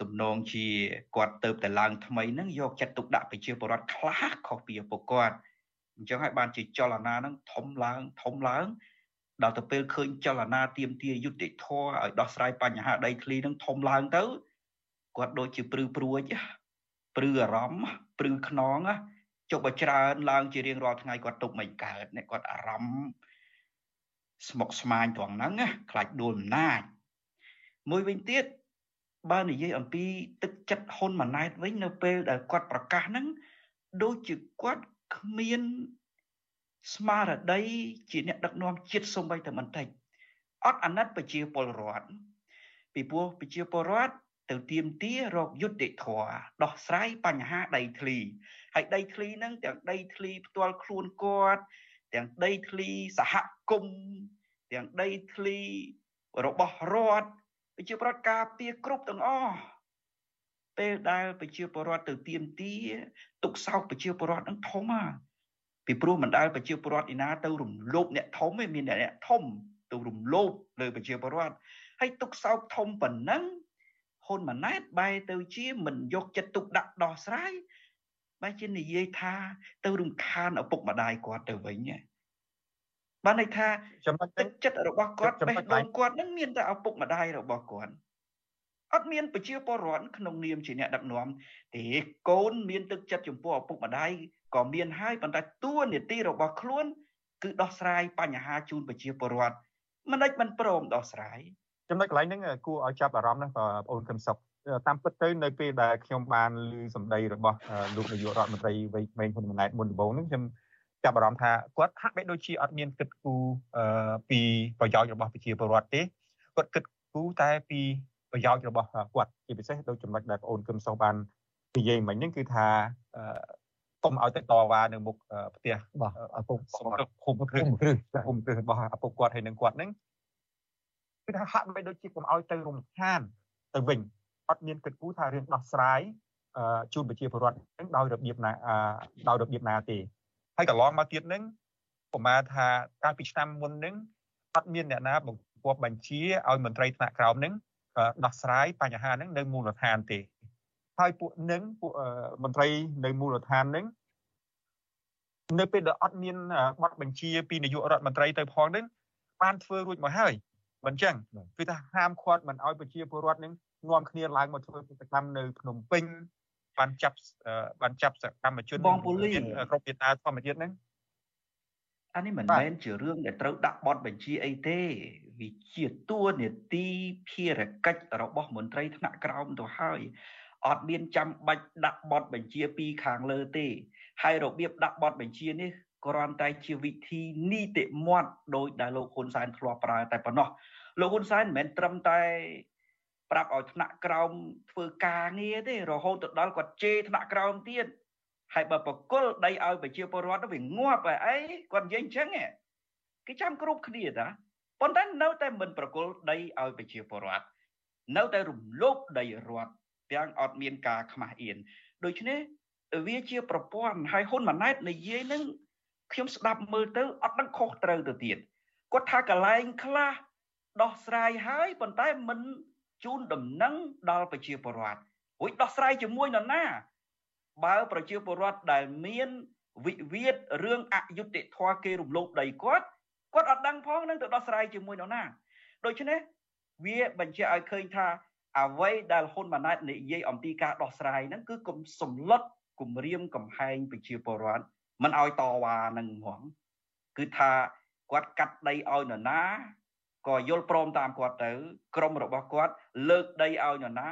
ទំនងជាគាត់ទៅតែឡើងថ្មីហ្នឹងយកចិត្តទុកដាក់ប្រជាពលរដ្ឋខ្លះខុសពីឪពុកគាត់អញ្ចឹងហើយបានជាចលនាហ្នឹងធំឡើងធំឡើងដល់ទៅពេលឃើញចលនាទៀមទាយុតិធម៌ឲ្យដោះស្រាយបញ្ហាដីធ្លីនឹងធំឡើងទៅគាត់ដូចជាព្រឺព្រួយព្រឺអារម្មណ៍ព្រឺខ្នងចុះបើច្រើនឡើងជារៀងរាល់ថ្ងៃគាត់ទុកមិនកើតនេះគាត់អារម្មណ៍ស្មុកស្មាញត្រង់ហ្នឹងខ្លាចដួលអំណាច មួយវិញទៀតបើនិយាយអំពីទឹកចិត្តហ៊ុនម៉ាណែតវិញនៅពេលដែលគាត់ប្រកាសហ្នឹងដូចជាគាត់គ្មានស្មារតីជាអ្នកដឹកនាំជាតិសូម្បីតែបន្តិចអត់អាណិតប្រជាពលរដ្ឋពីព្រោះប្រជាពលរដ្ឋទៅទៀមទារកយុត្តិធម៌ដោះស្រាយបញ្ហាដីធ្លីហើយដីធ្លីហ្នឹងទាំងដីធ្លីផ្ទាល់ខ្លួនគាត់ទាំងដីធ្លីសហគមន៍ទាំងដីធ្លីរបស់រដ្ឋ ប្រជាពលរដ្ឋការពារគ្រប់ទាំងអស់ពេលដែលប្រជាពលរដ្ឋទៅទៀមទាទុកសោកប្រជាពលរដ្ឋនឹងធំហ่าពីព្រោះមិនដែលប្រជាពលរដ្ឋឯណាទៅរំលោភអ្នកធំឯមានអ្នកធំទៅរំលោភលើប្រជាពលរដ្ឋហើយទុកសោកធំប៉ុណ្ណឹងហ៊ុនម៉ាណែតបែរទៅជាមិនយកចិត្តទុកដាក់ដោះស្រាយបែរជានិយាយថាទៅរំខានឪពុកម្ដាយគាត់ទៅវិញ បានន័យថាចំណុចទឹកចិត្តរបស់គាត់បេះដូងគាត់នឹងមានតែឪពុកម្ដាយរបស់គាត់អត់មានប្រជាពលរដ្ឋក្នុងនាមជាអ្នកដឹកនាំទេកូនមានទឹកចិត្តចំពោះឪពុកម្ដាយក៏មានហើយប៉ុន្តែតួនាទីរបស់ខ្លួនគឺដោះស្រាយបញ្ហាជូនប្រជាពលរដ្ឋមិនដេចមិនព្រមដោះស្រាយចំណុចកន្លែងហ្នឹងគួរឲ្យចាប់អារម្មណ៍ណាបងប្អូនខឹមសុកតាមពិតទៅនៅពេលដែលខ្ញុំបានឮសម្ដីរបស់លោកនាយករដ្ឋមន្ត្រីវ័យក្មេងហ៊ុនម៉ាណែតមុនដំបូងហ្នឹងខ្ញុំ ចាប់អារម្មណ៍ថាគាត់ហាក់បីដូចជាអត់មានគិតគូរពីប្រយោជន៍របស់ប្រជាពលរដ្ឋទេគាត់គិតគូរតែពីប្រយោជន៍របស់គាត់ជាពិសេសដូចចំណុចដែលបងអូនកឹមសុខបាននិយាយមិញហ្នឹងគឺថាកុំឲ្យទៅតវ៉ានៅមុខផ្ទះរបស់ឪពុកភូមិគ្រឹះភូមិគ្រឹះរបស់ឪពុកគាត់ហើយនឹងគាត់ហ្នឹងគឺថាហាក់បីដូចជាកុំឲ្យទៅរំខានទៅវិញអត់មានគិតគូរថារឿងដោះស្រាយជូនប្រជាពលរដ្ឋហ្នឹងដោយរបៀបណាដោយរបៀបណាទេ ហើយកន្លងមកទៀតហ្នឹងប្រមាណថាកាលពីឆ្នាំមុនហ្នឹងអត់មានអ្នកណាបង្គាប់បញ្ជាឲ្យមន្ត្រីថ្នាក់ក្រោមហ្នឹងដោះស្រាយបញ្ហាហ្នឹងនៅមូលដ្ឋានទេហើយពួកនឹងពួកមន្ត្រីនៅមូលដ្ឋាននឹងនៅពេលដែលអត់មានបទបញ្ជាពីនាយករដ្ឋមន្ត្រីទៅផងនឹងបានធ្វើរួចមកហើយមិនចឹងគឺថាហាមឃាត់មិនឲ្យប្រជាពលរដ្ឋនឹងនាំគ្នាឡើងមកធ្វើកិច្ចកម្មនៅភ្នំពេញ បានចាប់បានចាប់សកម្មជនបងពូលីគ្រប់វិតាធម្មជាតិហ្នឹងអានេះមិនមែនជារឿងដែលត្រូវដាក់បទបញ្ជាអីទេវាជាតួនាទីភារកិច្ចរបស់មន្ត្រីថ្នាក់ក្រោមទៅហើយអត់មានចាំបាច់ដាក់បទបញ្ជាពីខាងលើទេហើយរបៀបដាក់បទបញ្ជានេះគ្រាន់តែជាវិធីនីតិមាត់ដោយដែលលោកហ៊ុនសែនធ្លាប់ប្រើតែប៉ុណ្ណោះលោកហ៊ុនសែនមិនមែនត្រឹមតែ ប្រាប់ឲ្យថ្នាក់ក្រោមធ្វើការងារទេរហូតទៅដល់គាត់ជេរថ្នាក់ក្រោមទៀតហើយបើបកគលដីឲ្យប្រជាពលរដ្ឋវាងាប់អីគាត់និយាយអញ្ចឹងគេចាំគ្រប់គ្នាតាប៉ុន្តែនៅតែមិនប្រគល់ដីឲ្យប្រជាពលរដ្ឋនៅតែរំលោភដីរដ្ឋទាំងអត់មានការខ្មាស់អៀនដូច្នេះវាជាប្រព័ន្ធហើយហ៊ុនម៉ាណែតនិយាយនឹងខ្ញុំស្ដាប់មើលទៅអត់ដឹងខុសត្រូវទៅទៀតគាត់ថាកលែងខ្លះដោះស្រាយហើយប៉ុន្តែមិន ជូនដំណឹងដល់ប្រជាពលរដ្ឋរួចដោះស្រាយជាមួយនរណា បើប្រជាពលរដ្ឋដែលមានវិវាទរឿងអយុត្តិធម៌គេរំលោភដីគាត់គាត់អត់ដឹងផងនឹងទៅដោះស្រាយជាមួយនរណាដូច្នេះវាបញ្ជាក់ឲ្យឃើញថាអ្វីដែលហ៊ុនម៉ាណែតនិយាយអំពីការដោះស្រាយហ្នឹងគឺគុំសម្លុតគម្រាមកំហែងប្រជាពលរដ្ឋមិនឲ្យតវ៉ានឹងហ្មងគឺថាគាត់កាត់ដីឲ្យនរណា ក៏យល់ព្រមតាមគាត់ទៅក្រុមរបស់គាត់លើកដីឲ្យនរណា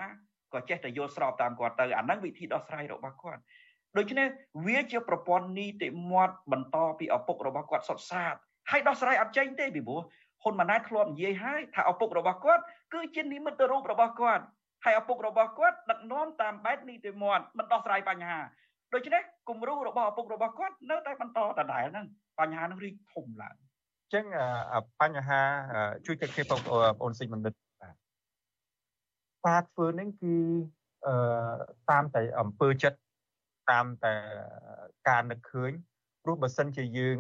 ក៏ចេះតែយល់ស្របតាមគាត់ទៅអាហ្នឹងវិធីដោះស្រាយរបស់គាត់ដូច្នេះវាជាប្រព័ន្ធនីតិមាត់បន្តពីឪពុករបស់គាត់សុទ្ធសាធហើយដោះស្រាយអត់ចេញទេពីព្រោះហ៊ុនម៉ាណែតធ្លាប់និយាយហើយថាឪពុករបស់គាត់គឺជានិមិត្តរូបរបស់គាត់ហើយឪពុករបស់គាត់ដឹកនាំតាមបែបនីតិមាត់មិនដោះស្រាយបញ្ហាដូច្នេះគំរូរបស់ឪពុករបស់គាត់នៅតែបន្តដដែលហ្នឹងបញ្ហានឹងរីកធំឡើងអញ្ចឹងបញ្ហាជួយទឹកគេបងប្អូនសិទ្ធិមនិតបាទការធ្វើនេះគឺអឺតាមតែអំពើចិត្តតាមតែការនឹកឃើញព្រោះបើសិនជាយើង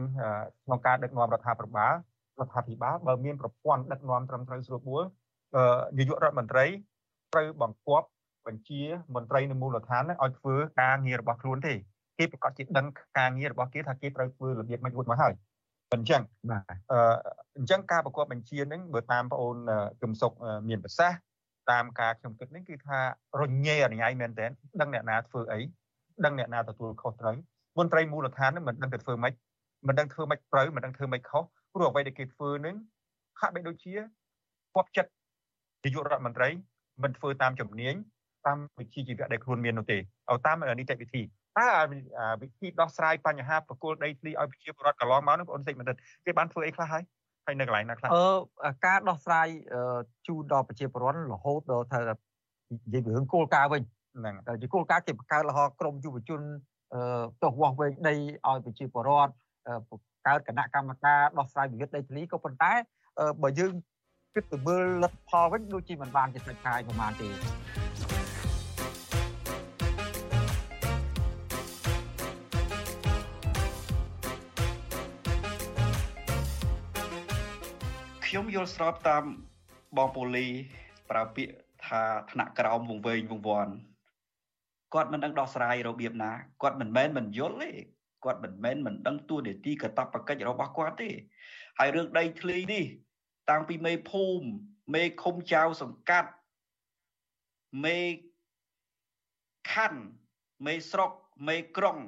ក្នុងការដឹកនាំរដ្ឋាភិបាលរដ្ឋាភិបាលបើមានប្រព័ន្ធដឹកនាំត្រឹមត្រូវស្រួលបួលនាយករដ្ឋមន្ត្រីត្រូវបង្គាប់បញ្ជាមន្ត្រីនៅមូលដ្ឋានឲ្យធ្វើការងាររបស់ខ្លួនទេគេប្រកាសជាដឹងការងាររបស់គេថាគេត្រូវធ្វើរបៀបមិនរួចមកហើយ អញ្ចឹងបាទអឺអញ្ចឹងការប្រកបបញ្ជានឹងបើតាមបងអូនគឹមសុកមានប្រសាសន៍តាមការខ្ញុំគិតនេះគឺថារញ៉េអញ្ញៃមែនតើដឹងអ្នកណាធ្វើអីដឹងអ្នកណាទទួលខុសត្រូវមន្ត្រីមូលដ្ឋាននឹងមិនដឹងទៅធ្វើម៉េចមិនដឹងធ្វើម៉េចត្រូវមិនដឹងធ្វើម៉េចខុសព្រោះអ្វីដែលគេធ្វើនឹងហាក់បីដូចជាគប់ចិត្តនាយករដ្ឋមន្ត្រីមិនធ្វើតាមជំនាញតាមវិជ្ជាជីវៈដែលខ្លួនមាននោះទេឲ្យតាមនីតិវិធី តើវិធីដោះស្រាយបញ្ហាប្រគល់ដីធ្លីឲ្យប្រជាពលរដ្ឋកន្លងមកនោះបងអូនសេចក្ដីគេបានធ្វើអីខ្លះហើយហើយនៅកន្លែងណាខ្លះអឺការដោះស្រាយជូនដល់ប្រជាពលរដ្ឋរហូតដល់ថានិយាយពីរឿងគោលការណ៍វិញហ្នឹងតែជាគោលការណ៍គេបង្កើតលហក្រមយុវជនទោះវាស់វែងដីឲ្យប្រជាពលរដ្ឋបង្កើតគណៈកម្មការដោះស្រាយវិវាទដីធ្លីក៏ប៉ុន្តែបើយើងគិតទៅមើលលទ្ធផលវិញដូចជាមិនបានជាស្រេចខាយប្រហែលទេ យល់ស្របតាមបងពូលី ប្រើពាក្យថាថ្នាក់ក្រោមវងវែងវងវាន់គាត់មិនដឹងដោះស្រាយរបៀបណាគាត់មិនមែនមិនយល់ទេគាត់មិនមែនមិនដឹងទួនាទីកតបកិច្ចរបស់គាត់ទេហើយរឿងដីធ្លីនេះ តាំងពីមេភូមិមេឃុំចៅសង្កាត់មេខណ្ឌមេស្រុកមេក្រុង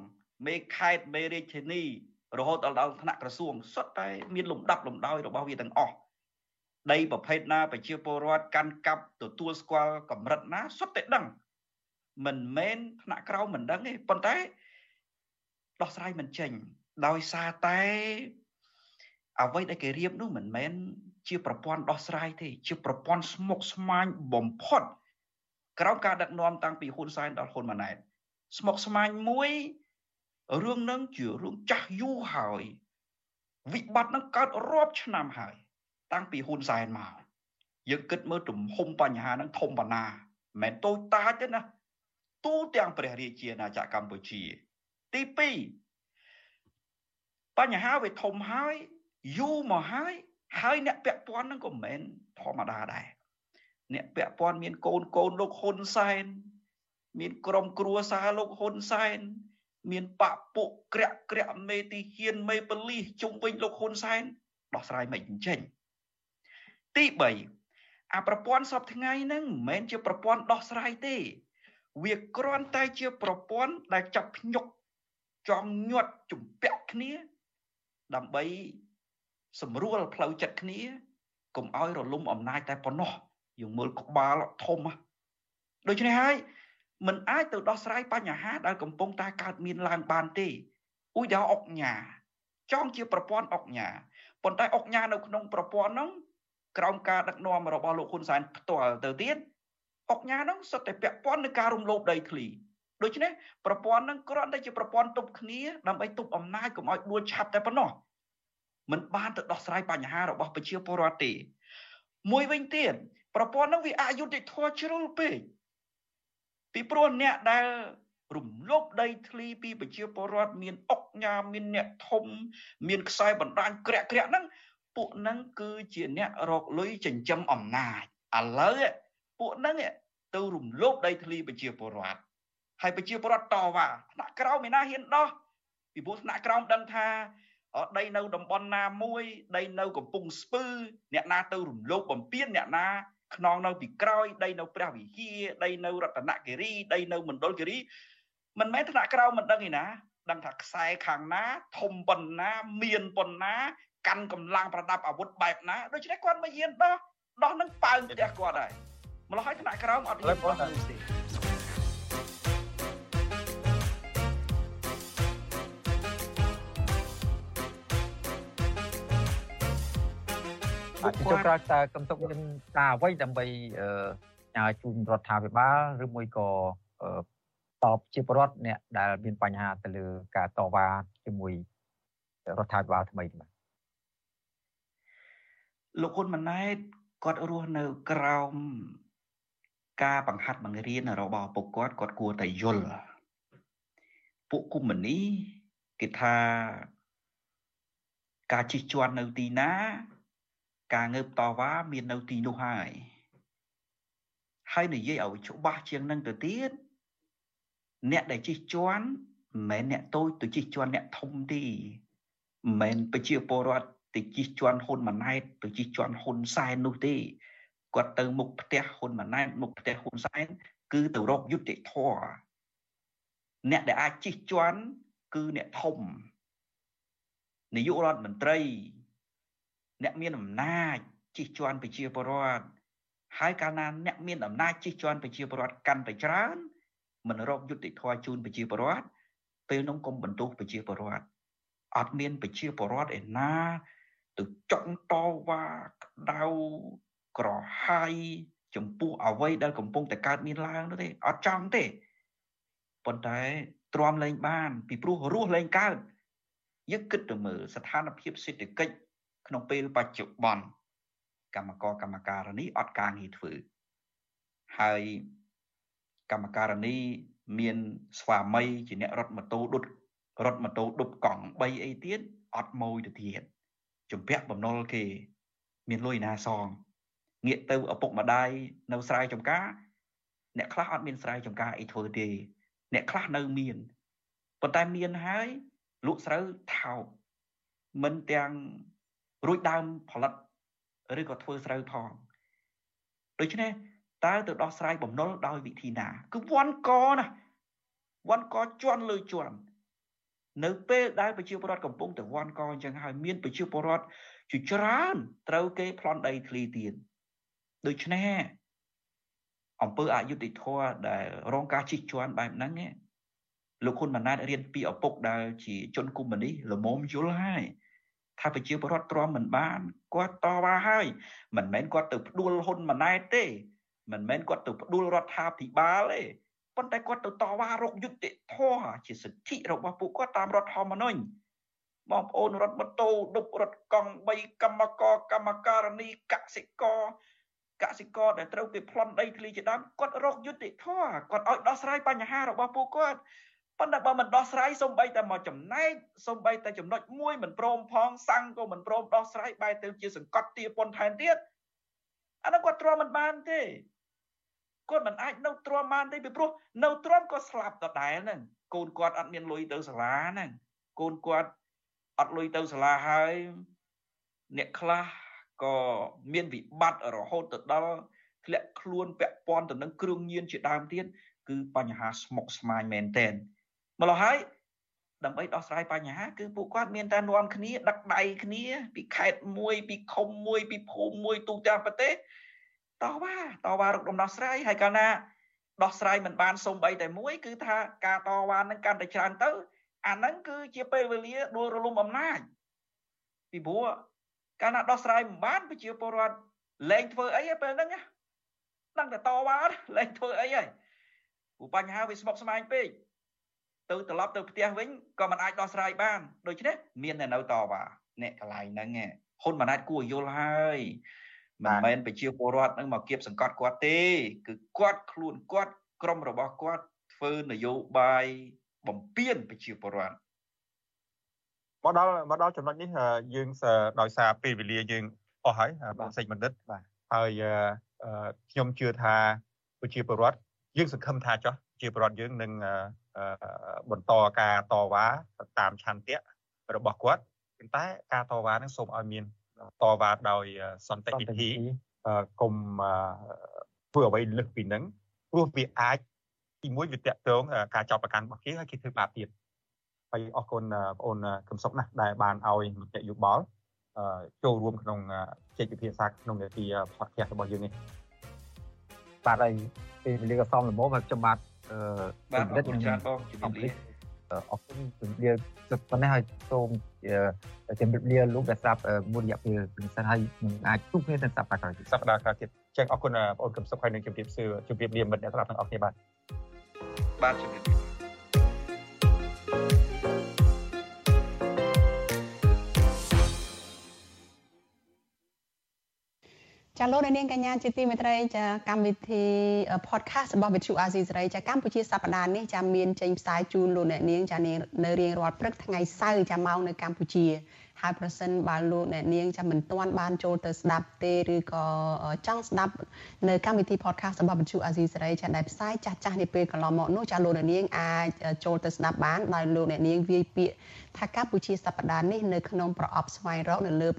មេខេត្តមេរាជធានីរហូតដល់ដល់ថ្នាក់ក្រសួងសុទ្ធតែមានលំដាប់លំដោយរបស់វាទាំងអស់ ដីប្រភេទណាប្រជាពលរដ្ឋកាន់កាប់ទទួលស្គាល់កម្រិតណាសុទ្ធតែដឹងមិនមែនថ្នាក់ក្រោមមិនដឹងទេប៉ុន្តែដោះស្រាយមិនចេញដោយសារតែអ្វីដែលគេរៀបនោះមិនមែនជាប្រព័ន្ធដោះស្រាយទេ ជាប្រព័ន្ធស្មុគស្មាញបំផុតក្រោមការដឹកនាំតាំងពីហ៊ុនសែនដល់ហ៊ុនម៉ាណែតស្មុគស្មាញមួយរឿងនឹងជារឿងចាស់យូរហើយវិបត្តិនឹងកើតរាប់ឆ្នាំហើយ តាំងពីហ៊ុនសែនមកយើងគិតមើលទំហំបញ្ហានឹងធំប៉ុណ្ណាមិនមែនតូចតាចទេណាទូទាំងព្រះរាជាណាចក្រកម្ពុជា ទី2បញ្ហាវាធំហើយយូរមកហើយហើយអ្នកពាក់ព័ន្ធនឹងក៏មិនមែនធម្មតាដែរអ្នកពាក់ព័ន្ធមានកូនកូនលោកហ៊ុនសែនមានក្រុមគ្រួសារលោកហ៊ុនសែនមានបពុក្រាក់ក្រាក់មេទីហ៊ានមេបលីសជុំវិញលោកហ៊ុនសែនដោះស្រាយមិនអញ្ចឹង ទី3អាប្រព័ន្ធសពថ្ងៃហ្នឹងមិនមែនជាប្រព័ន្ធដោះស្រាយទេ វាគ្រាន់តែជាប្រព័ន្ធដែលចាប់ភ្ញុកចង់ញាត់ជំពាក់គ្នា ដើម្បីសម្រួលផ្លូវចិត្តគ្នាកុំឲ្យរលំអំណាចតែប៉ុណ្ណោះយើងមើលក្បាលធំដូច្នេះហើយมันអាចទៅដោះស្រាយបញ្ហាដែលកំពុងតែកើតមានឡើងបានទេឧទាហរណ៍អុកញ៉ាចង់ជាប្រព័ន្ធអុកញ៉ាប៉ុន្តែអុកញ៉ានៅក្នុងប្រព័ន្ធហ្នឹង ក្រោមការដឹកនាំរបស់លោកហ៊ុនសែនផ្ទាល់ទៅទៀតអុកញ៉ាហ្នឹងសុទ្ធតែពាក់ព័ន្ធនឹងការរំលោភដីធ្លីដូច្នេះប្រព័ន្ធហ្នឹងគ្រាន់តែជាប្រព័ន្ធទប់គ្នាដើម្បីទប់អំណាចកុំឲ្យដួលឆាប់តែប៉ុណ្ណោះมันបានទៅដោះស្រាយបញ្ហារបស់ប្រជាពលរដ្ឋទេមួយវិញទៀតប្រព័ន្ធហ្នឹងវាអយុត្តិធម៌ជ្រុលពេកពីព្រោះអ្នកដែលរំលោភដីធ្លីពីប្រជាពលរដ្ឋមានអុកញ៉ាមានអ្នកធំ មានខ្សែបណ្ដាញក្រាក់ក្រាក់ហ្នឹង ពួកហ្នឹងគឺជាអ្នករកលុយចិញ្ចឹមអំណាចឥឡូវពួកហ្នឹងទៅរំលោភដីធ្លីប្រជាពលរដ្ឋហើយប្រជាពលរដ្ឋតវ៉ាថ្នាក់ក្រោមឯណាហ៊ានដោះពីព្រោះថ្នាក់ក្រោមដឹងថាដីនៅតំបន់ណាមួយដីនៅកំពង់ស្ពឺអ្នកណាទៅរំលោភបំពានអ្នកណាខ្នងនៅពីក្រោយដីនៅព្រះវិហារដីនៅរតនគិរីដីនៅមណ្ឌលគិរីមិនមែនថ្នាក់ក្រោមមិនដឹងឯណាដឹងថាខ្សែខាងណាធំប៉ុណ្ណាមានប៉ុណ្ណា កាន់កម្លាំងប្រដាប់អាវុធបែបណាដូច្នេះគាត់មិនហ៊ានដោះដោះនឹងប៉ើងផ្ទះគាត់ហើយម្ល៉េះហើយថ្នាក់ក្រោមអត់ហ៊ានដោះទេអាចចុះក្រោយតើកំទុកមានការអ្វីដើម្បីអឺជូនរដ្ឋាភិបាលឬមួយក៏តបជាប្រវត្តិអ្នកដែលមានបញ្ហាទៅលើការតវ៉ាជាមួយរដ្ឋាភិបាលថ្មីបាទ លោកហ៊ុនម៉ាណែតគាត់រស់នៅក្រោមការបង្ហាត់បង្រៀនរបស់ពួកគាត់គាត់គួរតែយល់ពួកគុំនី គេថាការជិះជាន់នៅទីណា ការងើបតវ៉ាមាននៅទីនោះហើយហើយនិយាយឲ្យច្បាស់ជាងនឹងទៅទៀតអ្នកដែលជិះជាន់មិនមែនអ្នកតូចទៅជិះជាន់អ្នកធំទេមិនមែនប្រជាពលរដ្ឋ ទៅជិះជាន់ហ៊ុនម៉ាណែតទៅជិះជាន់ហ៊ុនសែននោះទេគាត់ទៅមុខផ្ទះហ៊ុនម៉ាណែតមុខផ្ទះហ៊ុនសែនគឺទៅរកយុត្តិធម៌អ្នកដែលអាចជិះជាន់គឺអ្នកធំនាយករដ្ឋមន្ត្រី អ្នកមានអំណាចជិះជាន់ប្រជាពលរដ្ឋហើយកាលណាអ្នកមានអំណាចជិះជាន់ប្រជាពលរដ្ឋកាន់តែច្រើនមិនរកយុត្តិធម៌ជូនប្រជាពលរដ្ឋពេលនោះកុំបន្ទោសប្រជាពលរដ្ឋអត់មានប្រជាពលរដ្ឋឯណា ទៅចង់តវ៉ាក្តៅក្រហាយចំពោះអ្វីដែលកំពុងតែកើតមានឡើងនោះទេអត់ចង់ទេប៉ុន្តែទ្រាំលែងបាន ពីព្រោះរស់លែងកើតយើងគិតទៅមើលស្ថានភាពសេដ្ឋកិច្ចក្នុងពេលបច្ចុប្បន្នកម្មករកម្មការនេះអត់ការងារធ្វើហើយកម្មការនីមានស្វាមីជាអ្នករត់ម៉ូតូដុតរត់ម៉ូតូដប់កង់3អីទៀតអត់ម៉ួយទៅទៀត ជំពាក់បំណុលគេ មានលុយណាសងងាកទៅឪពុកម្ដាយនៅស្រែចម្ការ អ្នកខ្លះអត់មានស្រែចម្ការអីធ្វើទេអ្នកខ្លះនៅមានប៉ុន្តែមានហើយលក់ស្រូវថោកមិនទាំងរួចដើមផលិតឬក៏ធ្វើស្រូវផងដូច្នេះតើទៅដោះស្រាយបំណុលដោយវិធីណា គឺវាន់កណាវាន់កជន់លើជន់ នៅពេលដែលប្រជាពលរដ្ឋកំពុងតែវាន់កអញ្ចឹងហើយមានប្រជាពលរដ្ឋជាច្រើនត្រូវគេប្លន់ដីធ្លីទៀតដូច្នេះអង្គើអយុធធម៌ដែលរងការជិះជាន់បែបហ្នឹងលោកហ៊ុនម៉ាណែតរៀនពីឪពុកដែលជាជនកុម្មុយនីល្មមយល់ហើយថាប្រជាពលរដ្ឋទ្រាំមិនបានគាត់តវ៉ាហើយមិនមែនគាត់ទៅផ្ដួលហ៊ុនម៉ាណែតទេមិនមែនគាត់ទៅផ្ដួលរដ្ឋាភិបាលទេ ប៉ុន្តែគាត់ទៅតវ៉ារកយុត្តិធម៌ជាសិទ្ធិរបស់ពួកគាត់តាមរដ្ឋធម្មនុញ្ញបងប្អូនរត់ម៉ូតូដប់រត់កង់3កម្មករកម្មការនីកសិករកសិករដែលត្រូវគេប្លន់ដីធ្លីជាដើមគាត់រកយុត្តិធម៌គាត់ឲ្យដោះស្រាយបញ្ហារបស់ពួកគាត់ប៉ុន្តែបើមិនដោះស្រាយសំបីតែមកចំណែកសំបីតែចំណុចមួយមិនព្រមផងសាំងក៏មិនព្រមដោះស្រាយបែរទៅជាសង្កត់ទាពន្ធថែមទៀតអានោះគាត់ទ្រាំមិនបានទេ គាត់មិនអាចនៅទ្រាំបានទេពីព្រោះនៅទ្រាំក៏ស្លាប់ដដែលហ្នឹងកូនគាត់អត់មានលុយទៅសាលាហ្នឹងកូនគាត់អត់លុយទៅសាលាហើយអ្នកខ្លះក៏មានវិបត្តិរហូតទៅដល់ធ្លាក់ខ្លួនពាក់ព័ន្ធទៅនឹងគ្រឿងញៀនជាដើមទៀតគឺបញ្ហាស្មុគស្មាញមែនតែនម្ល៉េះហើយដើម្បីដោះស្រាយបញ្ហា គឺពួកគាត់មានតែនាំគ្នាដឹកដៃគ្នា ពីខេត្តមួយពីឃុំមួយពីភូមិមួយទូទាំងប្រទេស តវ៉ាតវ៉ារកដំណោះស្រាយហើយកាលណាដោះស្រាយមិនបានសូម្បីតែមួយគឺថាការតវ៉ានឹងកាន់តែច្រើនទៅអាហ្នឹងគឺជាពេលវេលាដួលរលំអំណាចពីព្រោះកាលណាដោះស្រាយមិនបានប្រជាពលរដ្ឋលែងធ្វើអីពេលហ្នឹងដឹងតែតវ៉ាលែងធ្វើអីហើយព្រោះបញ្ហាវាស្មុគស្មាញពេកទៅត្រឡប់ទៅផ្ទះវិញក៏មិនអាចដោះស្រាយបានដូច្នេះមានតែនៅតវ៉ាអ្នកកន្លែងហ្នឹងហ៊ុនម៉ាណែតគួរយល់ហើយ មិនមែនប្រជាពលរដ្ឋនឹងមកគៀបសង្កត់គាត់ទេ គឺគាត់ខ្លួនគាត់ក្រុមរបស់គាត់ធ្វើនយោបាយបំពេញប្រជាពលរដ្ឋមកដល់មកដល់ចំណុចនេះយើងដោយសារពេលវេលាយើងអស់ហើយបងសេចបណ្ឌិតបាទហើយខ្ញុំជឿថាប្រជាពលរដ្ឋយើងសង្ឃឹមថាចោះជាពលរដ្ឋយើងនឹងបន្តការតវ៉ាតាមឆន្ទៈរបស់គាត់ប៉ុន្តែការតវ៉ានឹងសូមឲ្យមាន តវ៉ាដោយសន្តិវិធីកុំធ្វើអ្វីលើសពីនឹងព្រោះវាអាចទីមួយវាតកតងការចាប់ប្រកាន់របស់គេហើយគេធ្វើបាបទៀតហើយអរគុណបងអូនកំសុកណាស់ដែលបានឲ្យមតិយោបល់ចូលរួមក្នុងជែកពិភាក្សាក្នុងនាទី podcast របស់យើងនេះបាទហើយពេលវេលាក៏សមល្មមហើយខ្ញុំបាទអឺបាទអរគុណច្រើនបងជំរាបលា អរគុណជំរាបសិទ្ធប៉ុណ្ណេះហើយសូមជំរាបលាលោកដែលស្រាប់មួយរយៈពេលពិសេសហើយនឹងអាចជួបគ្នានៅសប្តាហ៍ក្រោយសប្តាហ៍ក្រោយទៀតចឹងអរគុណបងអូនកំសុខហើយនឹងជំរាបសួរជំរាបលាមិត្តអ្នកស្ដាប់ទាំងអស់គ្នាបាទបាទជំរាបលា ចាលោកនាងកញ្ញាជាទីមេត្រីចាកម្មវិធី podcast របស់ Vithu Azizi សេរីចាកម្ពុជាសប្តាហ៍នេះចាមានចេញផ្សាយជូនលោកអ្នកនាងចានៅរៀងរាល់ព្រឹកថ្ងៃសៅរ៍ចាម៉ោងនៅកម្ពុជាហើយប្រសិនបើលោកអ្នកនាងចាំមិនទាន់បានចូលទៅស្ដាប់ទេឬក៏ចង់ស្ដាប់នៅកម្មវិធី podcast របស់បញ្ជូអាស៊ីសេរីចាដែលផ្សាយចាស់ចាស់នេះពេលកន្លងមកនោះចាលោកអ្នកនាងអាចចូលទៅស្ដាប់បានដោយលោកអ្នកនាងវាយពាក្យថាកម្ពុជាសប្តាហ៍នេះនៅក្នុងប្រអប់ស្វែងរកនៅលើ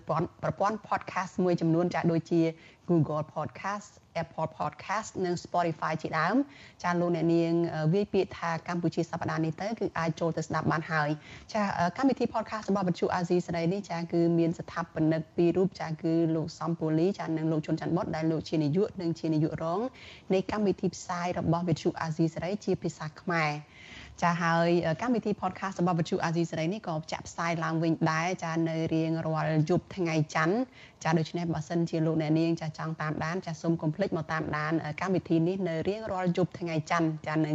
ប្រព័ន្ធ podcast មួយចំនួនចាដូចជា Google Podcast Apple Podcast និង Spotify ជាដើមចាលោកអ្នកនាងវាយពាក្យថាកម្ពុជាសប្តាហ៍នេះទៅគឺអាចចូលទៅស្ដាប់បានហើយចាកម្មវិធី podcast របស់បញ្ជូអាស៊ីសេរីនេះចាគឺមានស្ថាបនិកពីររូបចាគឺលោកសំពូលីចានិងលោកជុនច័ន្ទបុតដែលលោកជានាយកនិងជានាយករងនៃកម្មវិធីផ្សាយរបស់វិទ្យុអាស៊ីសេរីជាភាសាខ្មែរ ចាហើយកម្មវិធី podcast របស់វិទ្យុអាស៊ីសេរីនេះក៏ចាក់ផ្សាយឡើងវិញដែរចានៅរៀងរាល់យប់ថ្ងៃច័ន្ទចាដូច្នេះបើសិនជាលោកអ្នកនាងចាចង់តាមដានចាសូមកុំភ្លេចមកតាមដានកម្មវិធីនេះនៅរៀងរាល់យប់ថ្ងៃច័ន្ទចានៅ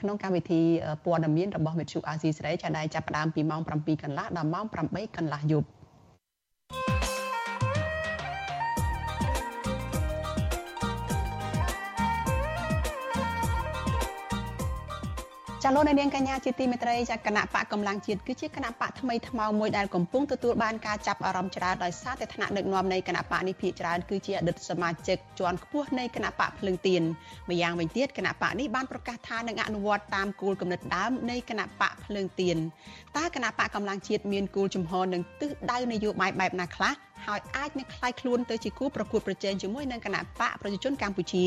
ក្នុងកម្មវិធីព័ត៌មានរបស់វិទ្យុអាស៊ីសេរីចាដែលចាប់ផ្ដើមពីម៉ោង7កន្លះដល់ម៉ោង8កន្លះយប់ ចាលោកនាងកញ្ញាជាទីមេត្រីចាគណៈបកកម្លាំងជាតិគឺជាគណៈបកថ្មីថ្មោងមួយដែលកំពុងទទួលបានការចាប់អារម្មណ៍ច្រើនដោយសារតែឋានៈដឹកនាំនៃគណៈបកនេះភាគច្រើនគឺជាអតីតសមាជិកជាន់ខ្ពស់នៃគណៈបកភ្លឹងទៀនម្យ៉ាងវិញទៀតគណៈបកនេះបានប្រកាសថានឹងអនុវត្តតាមគោលគំនិតដើមនៃគណៈបកភ្លើងទៀនតើគណៈបកកម្លាំងជាតិមានគោលជំហរនិងទិសដៅនយោបាយបែបណាខ្លះ ហើយអាចនឹងคล้ายខ្លួនទៅជាគូប្រកួតប្រជែងជាមួយនឹងគណៈបកប្រជាជនកម្ពុជា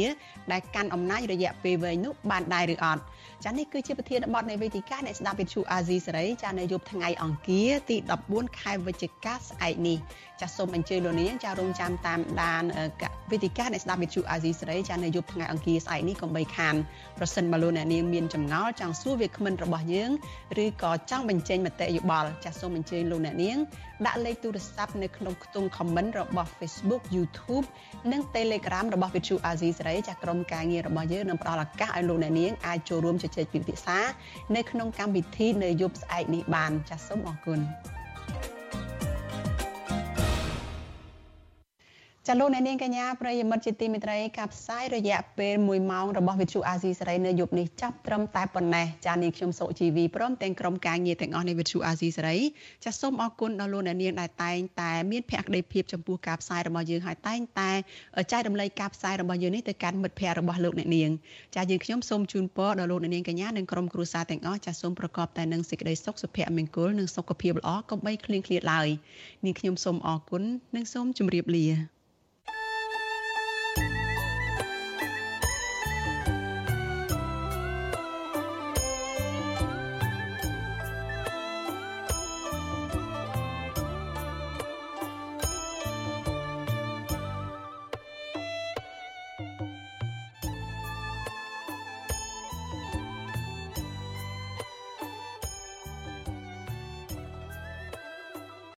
ដែលកាន់អំណាចរយៈពេលវែងនោះបានដែរឬអត់ចានេះគឺជាប្រធានបទនៃវេទិកាអ្នកស្ដាប់វិទ្យុអាស៊ីសេរីចានៅយប់ថ្ងៃអង្គារទី14ខែវិច្ឆិកាស្អែកនេះចាសូមអញ្ជើញលោកនាងចារងចាំតាមដានវេទិកាអ្នកស្ដាប់វិទ្យុអាស៊ីសេរីចានៅយប់ថ្ងៃអង្គារស្អែកនេះកុំបីខានប្រសិនបើលោកអ្នកនាងមានចម្ងល់ចង់សួរវាគ្មិនរបស់យើងឬក៏ចង់បញ្ចេញមតិយោបល់ចាសូមអញ្ជើញលោកអ្នកនាងដាក់លេខទូរស័ព្ទនៅក្នុងខ្ទង់ comment របស់ Facebook YouTube និង Telegram របស់ Vithu Azizi សេរីចាស់ក្រុមការងាររបស់យើងនឹងផ្ដល់ឱកាសឲ្យលោកអ្នកនាងអាចចូលរួមជជែកពិភាក្សានៅក្នុងកម្មវិធីនៅយប់ស្អែកនេះបានចាសសូមអរគុណ ចាលោកអ្នកនាងកញ្ញាប្រិយមិត្តជាទីមេត្រីការផ្សាយរយៈពេល1ម៉ោងរបស់វិទ្យុអាស៊ីសេរីនៅយប់នេះចាប់ត្រឹមតែប៉ុណ្ណេះចានាងខ្ញុំសុជីវីព្រមទាំងក្រុមការងារទាំងអស់នៃវិទ្យុអាស៊ីសេរីចាសូមអរគុណដល់លោកអ្នកនាងដែលតែងតែមានភក្ដីភាពចំពោះការផ្សាយរបស់យើងហើយតែងតែចែករំលែកការផ្សាយរបស់យើងនេះទៅកាន់មិត្តភ័ក្តិរបស់លោកអ្នកនាងចាយើងខ្ញុំសូមជូនពរដល់លោកអ្នកនាងកញ្ញានិងក្រុមគ្រួសារទាំងអស់ចាសូមប្រកបតែនឹងសេចក្តីសុខសុភមង្គលនិងសុខភាពល្អកុំបីឃ្លៀងឃ្លាតឡើយនាងខ្ញុំសូមអរគុណនិងសូមជម្រាបលា